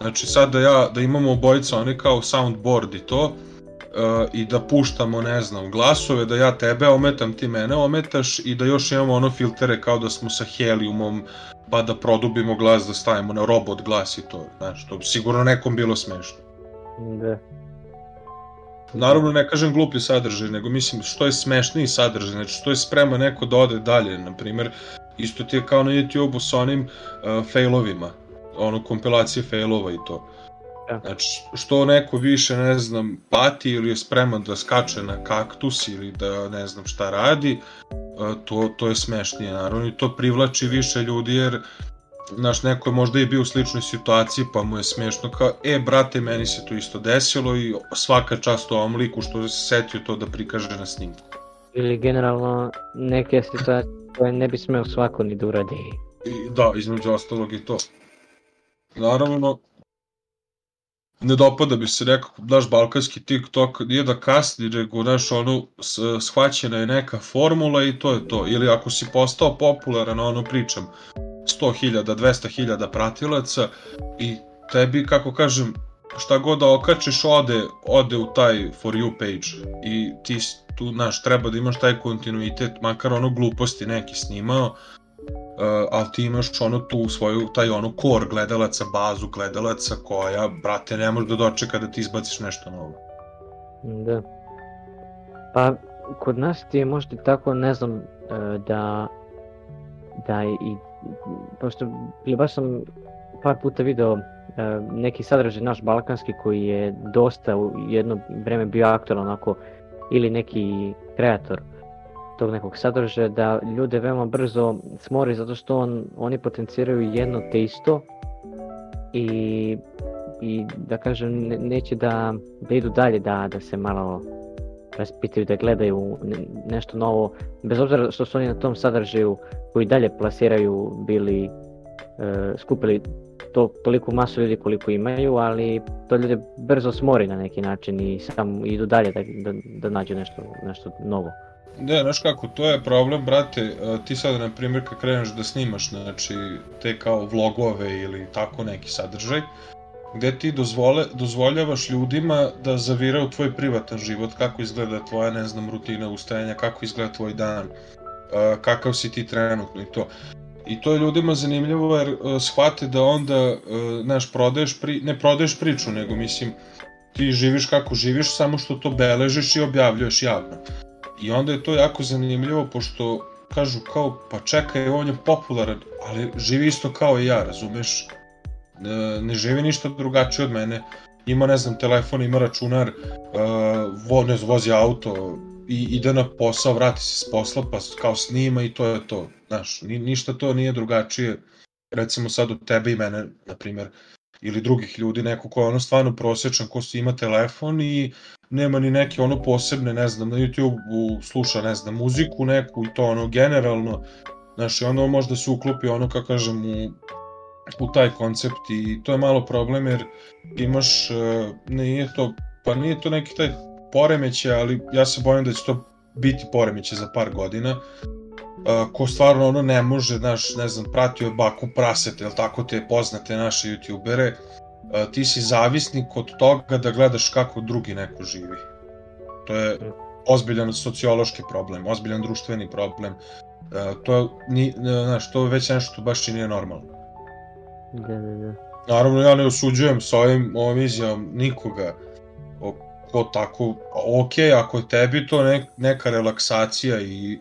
Znači sad da ja, da imamo obojica oni kao soundboard i to, uh, i da puštamo, ne znam, glasove, da ja tebe ometam, ti mene ometaš i da još imamo ono filtere kao da smo sa heliumom, pa da produbimo glas, da stavimo na robot glas i to, znači, to bi sigurno nekom bilo smešno. Da. Naravno ne kažem glupi sadržaj, nego mislim što je smešniji sadržaj, znači što je sprema neko da ode dalje, na primer, isto ti je kao na YouTube-u sa onim uh, failovima, ono kompilacije failova i to. Ja. Znači, što neko više, ne znam, pati ili je spreman da skače na kaktus ili da ne znam šta radi, uh, to, to je smešnije, naravno, i to privlači više ljudi, jer znaš, neko je možda i bio u sličnoj situaciji, pa mu je smiješno kao, e, brate, meni se to isto desilo i svaka čast ovom liku što se setio to da prikaže na snimku. Ili generalno neke situacije koje ne bi smeo svako ni da uradi. I, da, između ostalog i to. Naravno, ne dopada bi se rekao, naš balkanski TikTok nije da kasni, nego, znaš, ono, shvaćena je neka formula i to je to. Ili ako si postao popularan, ono, pričam, 100.000, 200.000 pratilaca i tebi, kako kažem, šta god da okačiš ode, ode u taj for you page i ti tu, znaš, treba da imaš taj kontinuitet, makar ono gluposti neki snimao, uh, ali ti imaš ono tu svoju, taj ono core gledalaca, bazu gledalaca koja, brate, ne može da dočeka da ti izbaciš nešto novo. Da. Pa, kod nas ti je možda tako, ne znam, e, da, da i, pošto baš sam par puta video e, neki sadržaj naš balkanski koji je dosta u jedno vreme bio aktualan onako ili neki kreator tog nekog sadržaja da ljude veoma brzo smori zato što on, oni potenciraju jedno te isto i, i da kažem ne, neće da, da idu dalje da, da se malo raspitaju da gledaju nešto novo bez obzira što su oni na tom sadržaju koji dalje plasiraju bili e, skupili to toliko masu ljudi koliko imaju, ali to ljude brzo smori na neki način i sam idu dalje da, da, da nađu nešto, nešto novo. Ne, znaš kako, to je problem, brate, ti sad, na primjer, kad kreneš da snimaš, znači, te kao vlogove ili tako neki sadržaj, gde ti dozvole, dozvoljavaš ljudima da zaviraju tvoj privatan život, kako izgleda tvoja, ne znam, rutina ustajanja, kako izgleda tvoj dan, kakav si ti trenutno i to. I to je ljudima zanimljivo jer shvate da onda, znaš, prodaješ, pri, ne prodaješ priču, nego mislim, ti živiš kako živiš, samo što to beležiš i objavljuješ javno. I onda je to jako zanimljivo, pošto kažu kao, pa čekaj, on je popularan, ali živi isto kao i ja, razumeš? Ne, živi ništa drugačije od mene. Ima, ne znam, telefon, ima računar, uh, vo, ne vozi auto, i ide na posao, vrati se s posla, pa kao snima i to je to. Znaš, ni, ništa to nije drugačije, recimo sad od tebe i mene, na primer, ili drugih ljudi, neko ko je ono stvarno prosječan, ko ima telefon i nema ni neke ono posebne, ne znam, na YouTube-u sluša, ne znam, muziku neku i to ono generalno, znaš, i onda možda se uklopi ono, kako kažem, u, u taj koncept i to je malo problem jer imaš, e, nije to, pa nije to neki taj poremeće, ali ja se bojim da će to biti poremeće za par godina, uh, ko stvarno ono ne može, znaš, ne znam, pratio je baku prasete, ili tako te poznate naše youtubere, uh, ti si zavisnik od toga da gledaš kako drugi neko živi. To je ozbiljan sociološki problem, ozbiljan društveni problem. Uh, to, ni, znaš, to je već nešto baš i nije normalno. Da, da, da. Naravno, ja ne osuđujem sa ovim, ovim izjavom nikoga ko tako, ok, ako je tebi to ne, neka relaksacija i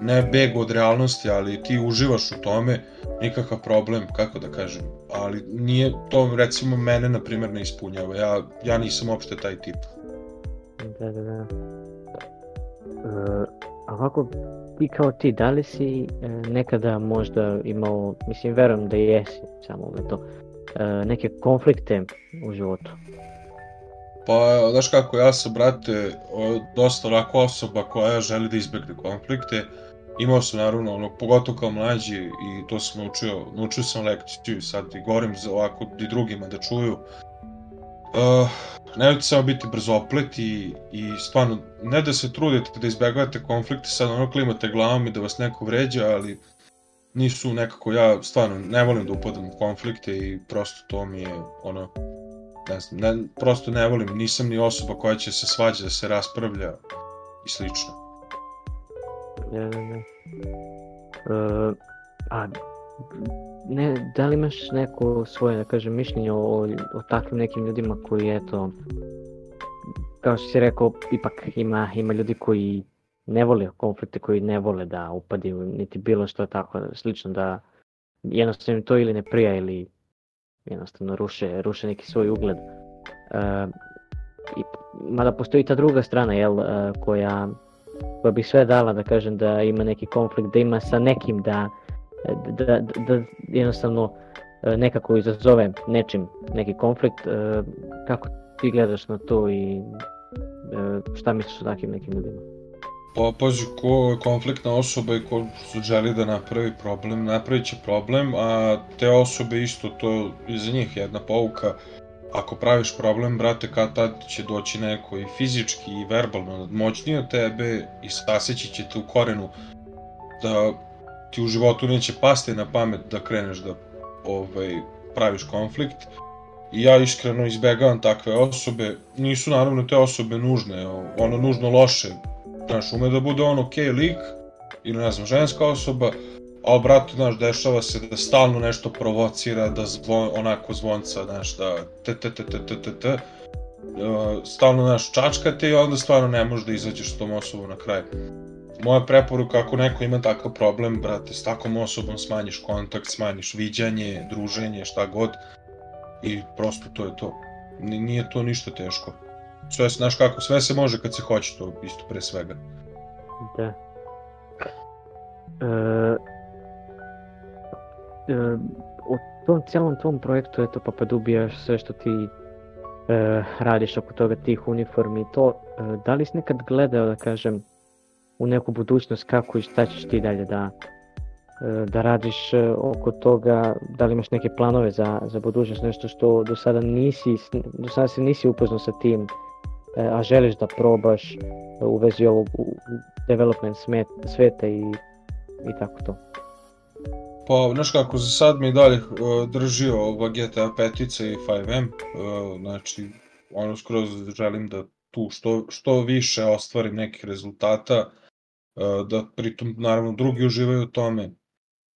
ne beg od realnosti, ali ti uživaš u tome, nikakav problem, kako da kažem, ali nije to recimo mene na primjer ne ispunjava, ja, ja nisam uopšte taj tip. Da, da, da. E, ovako, ti kao ti, da li si e, nekada možda imao, mislim, verujem da jesi, samo to, e, neke konflikte u životu? Pa, znaš kako, ja sam, brate, dosta onako osoba koja želi da izbegne konflikte. Imao sam, naravno, ono, pogotovo kao mlađi, i to sam naučio, naučio sam lekciju, sad i govorim za ovako i drugima da čuju. Uh, nemojte samo biti brzoplet i, i stvarno, ne da se trudite da izbjegavate konflikte, sad ono klimate glavom i da vas neko vređa, ali nisu nekako, ja stvarno ne volim da upadam u konflikte i prosto to mi je, ono, ne znam, ne, prosto ne volim, nisam ni osoba koja će se svađa da se raspravlja i slično. Ne, ne, ne. Uh, a ne, da li imaš neko svoje, da kažem, mišljenje o, o takvim nekim ljudima koji, eto, kao što si rekao, ipak ima, ima ljudi koji ne vole konflikte, koji ne vole da upadiju, niti bilo što tako slično, da jednostavno to ili ne prija ili jednostavno ruše, ruše neki svoj ugled. E, i, mada postoji ta druga strana, jel, e, koja, koja bi sve dala da kažem da ima neki konflikt, da ima sa nekim da, da, da, da jednostavno e, nekako izazove nečim neki konflikt. E, kako ti gledaš na to i šta misliš o takvim nekim ljudima? Pa, pazi, ko je konfliktna osoba i ko želi da napravi problem, napravit će problem, a te osobe isto, to je za njih jedna pouka. Ako praviš problem, brate, kad tad će doći neko i fizički i verbalno moćniji od tebe i saseći će te u korenu da ti u životu neće pasti na pamet da kreneš da ovaj, praviš konflikt. I ja iskreno izbegavam takve osobe. Nisu naravno te osobe nužne, ono nužno loše. Znaš, ume da bude on ok lik, ili ne znam, ženska osoba, ali brate, znaš, dešava se da stalno nešto provocira, da zvon, onako zvonca, znaš, da t t t t t t t uh, stalno, znaš, čačkate i onda stvarno ne možeš da izađeš s tom osobom na kraj. Moja preporuka, ako neko ima takav problem, brate, s takvom osobom smanjiš kontakt, smanjiš viđanje, druženje, šta god, i prosto to je to. Nije to ništa teško. Sve, znaš kako, sve se može kad se hoće to, isto pre svega. Da. E, e, u tom cijelom tom projektu, eto, pa dobijaš sve što ti e, radiš oko toga tih uniformi i to, e, da li si nekad gledao, da kažem, u neku budućnost kako i šta ćeš ti dalje da, e, da radiš e, oko toga, da li imaš neke planove za, za budućnost, nešto što do sada nisi, do sada se nisi upoznao sa tim, e, a želiš da probaš u vezi ovog development smet, sveta i, i tako to. Pa, znaš kako, za sad mi dalje drži ova GTA 5 i 5M, uh, znači, ono skroz želim da tu što, što više ostvarim nekih rezultata, uh, da pritom, naravno, drugi uživaju u tome,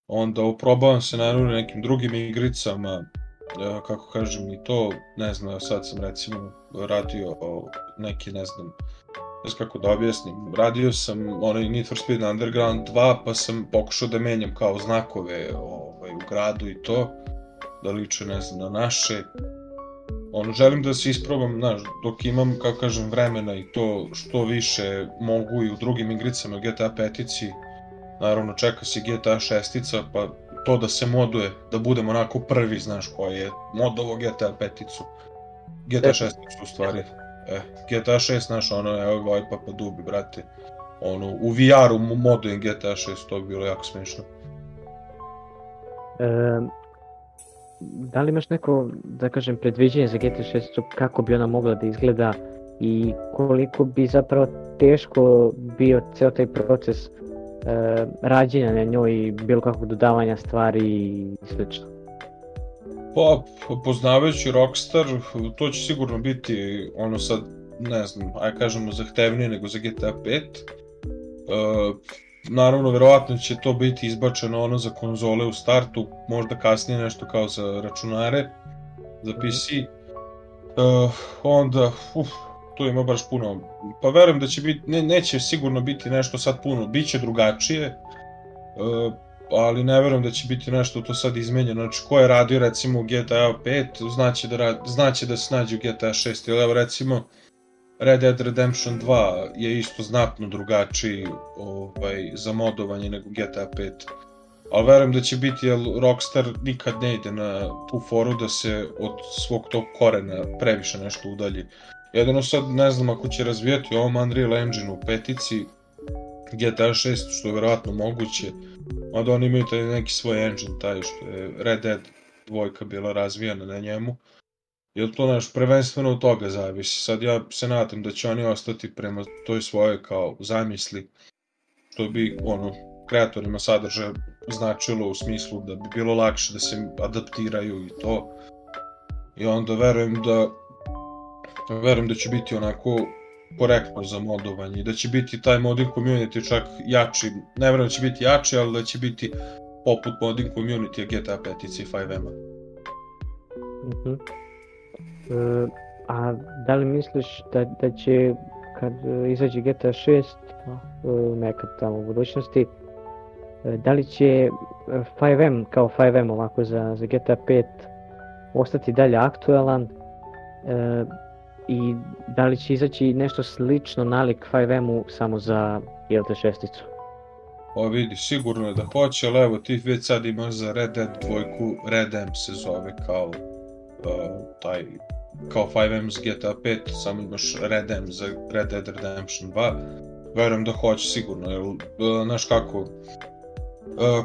onda oprobavam se, naravno, nekim drugim igricama, kako kažem, i to, ne znam, sad sam recimo radio neki, ne znam, ne znam kako da objasnim, radio sam onaj Need for Speed Underground 2, pa sam pokušao da menjam kao znakove ovaj, u gradu i to, da liče, ne znam, na naše. Ono, želim da se isprobam, znaš, dok imam, kako kažem, vremena i to što više mogu i u drugim igricama GTA 5-ici, naravno čeka se GTA 6-ica, pa to da se moduje, da budem onako prvi, znaš, koji je modovo GTA 5-icu. GTA 6-icu u stvari. E, GTA 6, znaš, ono, evo ga ovaj Papa Dubi, brate. Ono, u VR-u modujem GTA 6, to bi bilo jako smiješno. E, da li imaš neko, da kažem, predviđenje za GTA 6, kako bi ona mogla da izgleda i koliko bi zapravo teško bio ceo taj proces e, rađenja na njoj i bilo kakvog dodavanja stvari i slično? Pa, poznavajući Rockstar, to će sigurno biti ono sad, ne znam, aj kažemo zahtevnije nego za GTA 5. Uh, naravno, verovatno će to biti izbačeno ono za konzole u startu, možda kasnije nešto kao za računare, za PC. Uh, onda, uf, tu ima baš puno, pa verujem da će biti, ne, neće sigurno biti nešto sad puno, bit će drugačije, uh, ali ne verujem da će biti nešto to sad izmenjeno. Znači, ko je radio recimo u GTA 5, znaće da, znaće da se nađe u GTA 6, ili evo recimo Red Dead Redemption 2 je isto znatno drugačiji ovaj, za modovanje nego GTA 5. Ali verujem da će biti, jer Rockstar nikad ne ide na tu foru da se od svog tog korena previše nešto udalji. Jedino sad ne znam ako će razvijati ovom Unreal Engine u petici GTA 6, što je verovatno moguće, Onda oni imaju taj neki svoj engine, taj što je Red Dead dvojka bila razvijana na njemu. Jer to naš prvenstveno od toga zavisi. Sad ja se nadam da će oni ostati prema toj svojoj kao zamisli, što bi ono, kreatorima sadržaja značilo u smislu da bi bilo lakše da se adaptiraju i to. I onda verujem da verujem da će biti onako korektno za modovanje i da će biti taj modding community čak jači, ne vjerujem da će biti jači, ali da će biti poput modding community GTA 5 i 5M-a. Uh -huh. e, a da li misliš da, da će kad izađe GTA 6 e, nekad tamo u budućnosti e, da li će 5M kao 5M ovako za, za GTA 5 ostati dalje aktualan e, i da li će izaći nešto slično nalik 5M-u samo za ILT6-icu? O vidi, sigurno je da hoće, ali evo ti već sad imaš za Red Dead dvojku, Red M se zove kao uh, taj kao 5M za GTA 5, samo imaš Red M za Red Dead Redemption 2. Verujem da hoće sigurno, jer, uh, znaš kako, uh,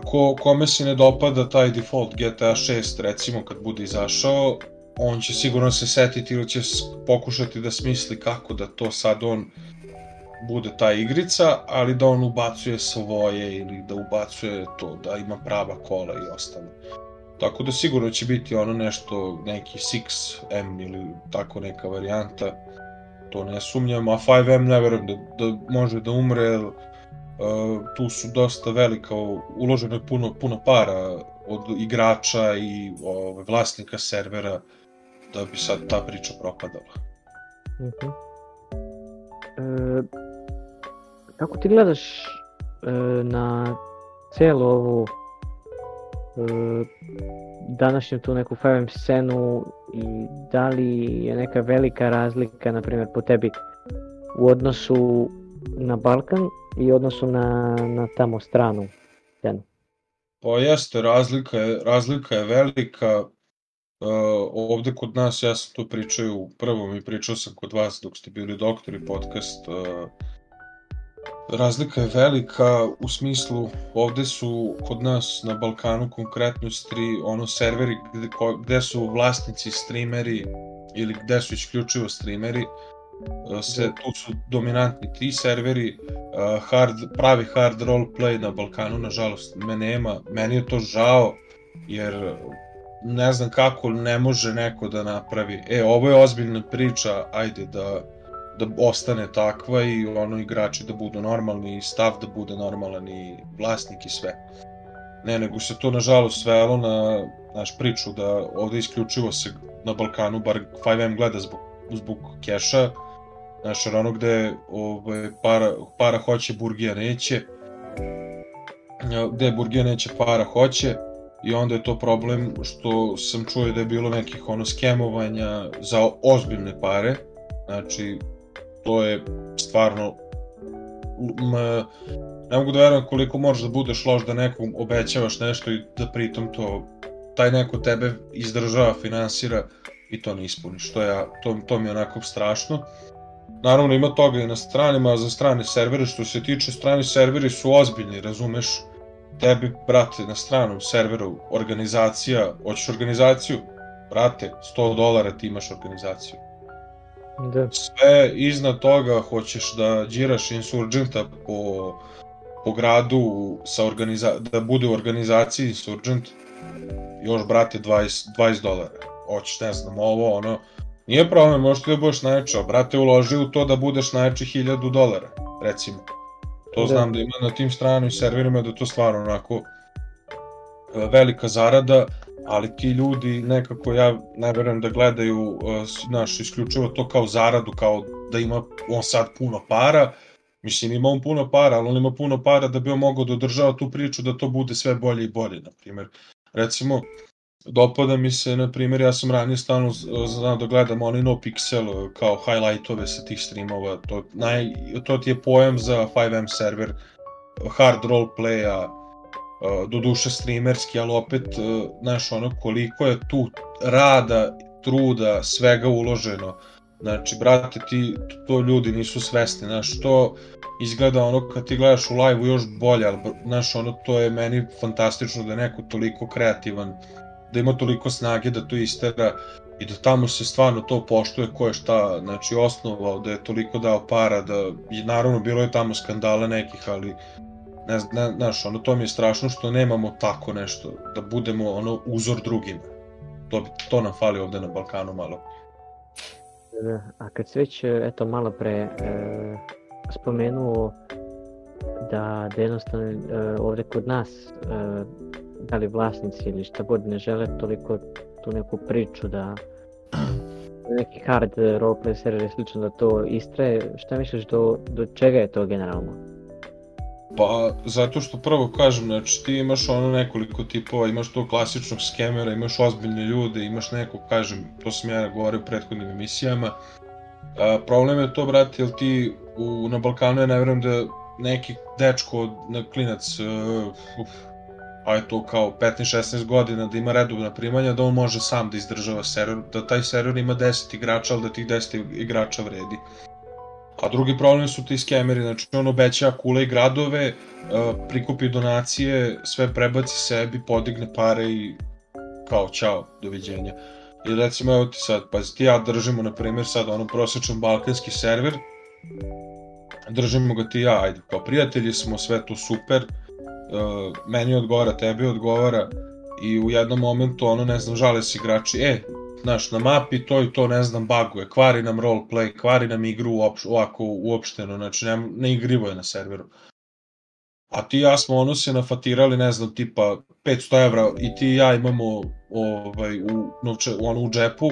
ko, kome se ne dopada taj default GTA 6, recimo kad bude izašao, on će sigurno se setiti ili će pokušati da smisli kako da to sad on bude ta igrica, ali da on ubacuje svoje ili da ubacuje to, da ima prava kola i ostalo. Tako da sigurno će biti ono nešto, neki 6M ili tako neka varijanta, to ne sumnjam, a 5M ne verujem da, da može da umre, uh, tu su dosta velika, uloženo je puno, puno para od igrača i ove, vlasnika servera da bi sad ta priča propadala. Uh -huh. e, kako ti gledaš e, na celu ovu današnju tu neku 5M scenu i da li je neka velika razlika, na primjer, po tebi u odnosu na Balkan i odnosu na, na tamo stranu scenu? Pa jeste, razlika je, razlika je velika. Uh, ovde kod nas, ja sam to pričao u prvom i pričao sam kod vas dok ste bili doktori podcast, uh, Razlika je velika u smislu ovde su kod nas na Balkanu konkretno stri ono serveri gde, gde su vlasnici streameri ili gde su isključivo streameri se tu su dominantni ti serveri hard pravi hard role play na Balkanu nažalost me nema. Meni je to žao jer ne znam kako ne može neko da napravi. E ovo je ozbiljna priča ajde da da ostane takva i ono igrači da budu normalni i stav da bude normalan i vlasnik i sve. Ne, nego se to nažalost svelo na naš priču da ovde isključivo se na Balkanu, bar 5M gleda zbog, zbog keša, znaš, ono gde ove, para, para hoće, Burgija neće, gde Burgija neće, para hoće, i onda je to problem što sam čuo da je bilo nekih ono skemovanja za ozbiljne pare, znači to je stvarno m, ne mogu da verujem koliko možeš da budeš loš da nekom obećavaš nešto i da pritom to taj neko tebe izdržava, finansira i to ne ispuniš. To, ja, to, to mi je onako strašno. Naravno ima toga i na stranima, a za strane servere, što se tiče strani serveri su ozbiljni, razumeš? Tebi, brate, na stranom serveru organizacija, hoćeš organizaciju? Brate, 100 dolara ti imaš organizaciju. Da. Sve iznad toga hoćeš da džiraš insurgenta po, po gradu sa organiza da bude u organizaciji insurgent još brate 20, 20 dolara. Hoćeš ne znam ovo ono Nije problem, možeš ti da budeš najjači, brate uloži u to da budeš najjači 1000 dolara, recimo. To da. znam da ima na tim stranim serverima da to stvarno onako e, velika zarada, ali ti ljudi nekako ja ne verujem da gledaju uh, naš isključivo to kao zaradu, kao da ima on sad puno para, Mislim, ima on puno para, ali on ima puno para da bi on mogao da održava tu priču da to bude sve bolje i bolje, na primjer. Recimo, dopada mi se, na primjer, ja sam ranije stalno znao da gledam onaj no pixel kao highlightove sa tih streamova, to, naj, to ti je pojam za 5M server, hard roleplaya, do duše streamerski, ali opet, znaš, ono, koliko je tu rada, truda, svega uloženo. Znači, brate, ti, to ljudi nisu svesni, znaš, to izgleda ono kad ti gledaš u live-u još bolje, ali, znaš, ono, to je meni fantastično da je neko toliko kreativan, da ima toliko snage da to istera i da tamo se stvarno to poštuje ko je šta, znači, osnovao, da je toliko dao para, da, i naravno, bilo je tamo skandala nekih, ali ne, ne, znaš, ono, to mi je strašno što nemamo tako nešto, da budemo, ono, uzor drugima. To, to nam fali ovde na Balkanu malo. Da, a kad se već, eto, malo pre e, spomenuo da, da jednostavno e, ovde kod nas, e, da li vlasnici ili šta god ne žele toliko tu neku priču da neki hard roleplay server slično da to istraje, šta misliš do, do čega je to generalno? Pa, zato što prvo kažem, znači ti imaš ono nekoliko tipova, imaš to klasičnog skemera, imaš ozbiljne ljude, imaš nekog, kažem, to sam ja govorio u prethodnim emisijama. A, problem je to, brate, jel ti u, na Balkanu ja ne verujem da neki dečko, na klinac, uh, a je to kao 15-16 godina da ima redovna primanja, da on može sam da izdržava server, da taj server ima 10 igrača, ali da tih 10 igrača vredi. A drugi problem su ti skemeri, znači on obeća kule i gradove, prikupi donacije, sve prebaci sebi, podigne pare i kao čao, doviđenja. I recimo evo ti sad, pazi ti ja držimo na primjer sad ono prosječan balkanski server, držimo ga ti ja, ajde, kao prijatelji smo, sve to super, uh, meni odgovara, tebi odgovara, i u jednom momentu, ono, ne znam, žale se igrači, e, znaš, na mapi to i to, ne znam, baguje, kvari nam roleplay, kvari nam igru uopš, ovako uopšteno, znači ne, ne igrivo je na serveru. A ti i ja smo ono se nafatirali, ne znam, tipa 500 evra i ti i ja imamo ovaj, u, novče, ono, u džepu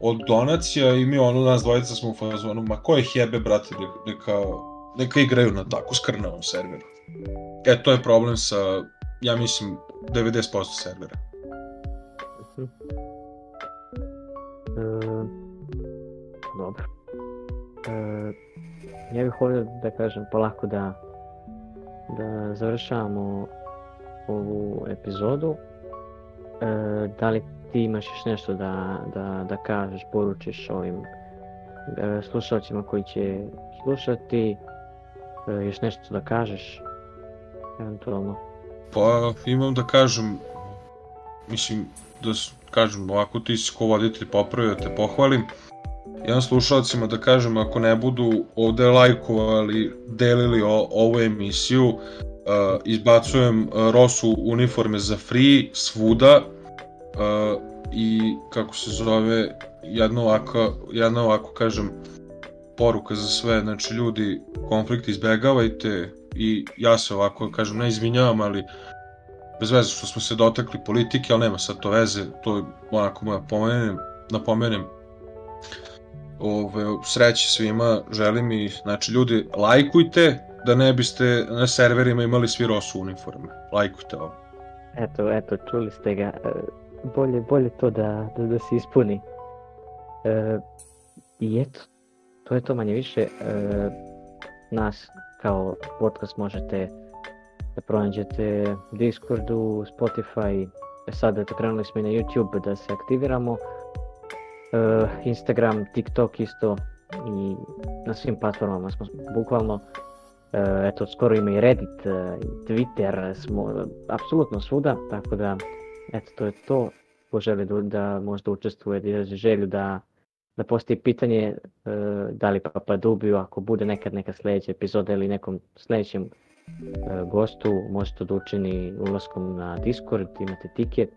od donacija i mi ono, nas dvojica smo u fazonu, ma koje jebe, brate, neka, neka igraju na tako skrnavom serveru. E, to je problem sa, ja mislim, 90% servera. E, dobro. E, ja bih volio da kažem polako da da završavamo ovu epizodu. E, da li ti imaš još nešto da, da, da kažeš, poručiš ovim e, slušalcima koji će slušati, e, još nešto da kažeš, eventualno? Pa imam da kažem, mislim da kažem ovako ti si ko voditelj popravio da te pohvalim. Jedan slušalcima da kažem ako ne budu ovde lajkovali, delili o, ovu emisiju, uh, izbacujem uh, Rosu uniforme za free svuda uh, i kako se zove jedna ovako, jedna ovako kažem poruka za sve, znači ljudi konflikt izbegavajte i ja se ovako kažem ne izvinjavam, ali bez veze što smo se dotakli politike, ali nema sad to veze, to je onako moja pomenem, napomenem ove, sreće svima, želim i, znači ljudi, lajkujte, da ne biste na serverima imali svi rosu uniforme. Lajkujte ovo. Eto, eto, čuli ste ga. E, bolje, bolje to da, da, da se ispuni. E, I eto, to je to manje više. E, nas kao podcast možete da pronađete Discordu, Spotify, sada eto krenuli smo i na YouTube da se aktiviramo. Uh, Instagram, TikTok isto i na svim platformama smo bukvalno uh, eto skoro ima i Reddit, uh, Twitter smo apsolutno svuda, tako da eto to je to. Ko želi da, da možda učestvuje, da izraži želju da da postoji pitanje da li Papa Dubiju, ako bude nekad neka sledeća epizoda ili nekom sledećem E, gostu možete da učini ulaskom na Discord, imate tiket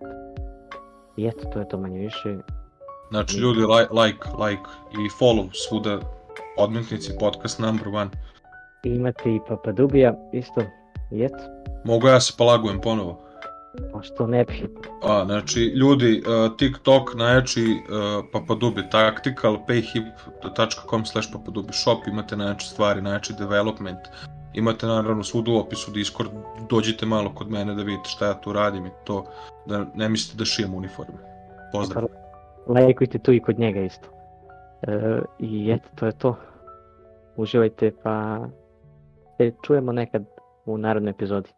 i eto, to je to manje više. Znači ljudi, like, like, like i follow svuda odmetnici podcast number one. I imate i Papadubija isto, i eto. Mogu ja se polagujem ponovo? Pa što ne bi? A, znači, ljudi, uh, TikTok najjači uh, Papadubi Tactical, payhip.com slash papadubi shop, imate najjače stvari, najjači development, Imate naravno svud u opisu Discord, dođite malo kod mene da vidite šta ja tu radim i to, da ne mislite da šijem uniforme. Pozdrav. Lajkujte tu i kod njega isto. E, I eto, to je to. Uživajte, pa se čujemo nekad u narodnoj epizodi.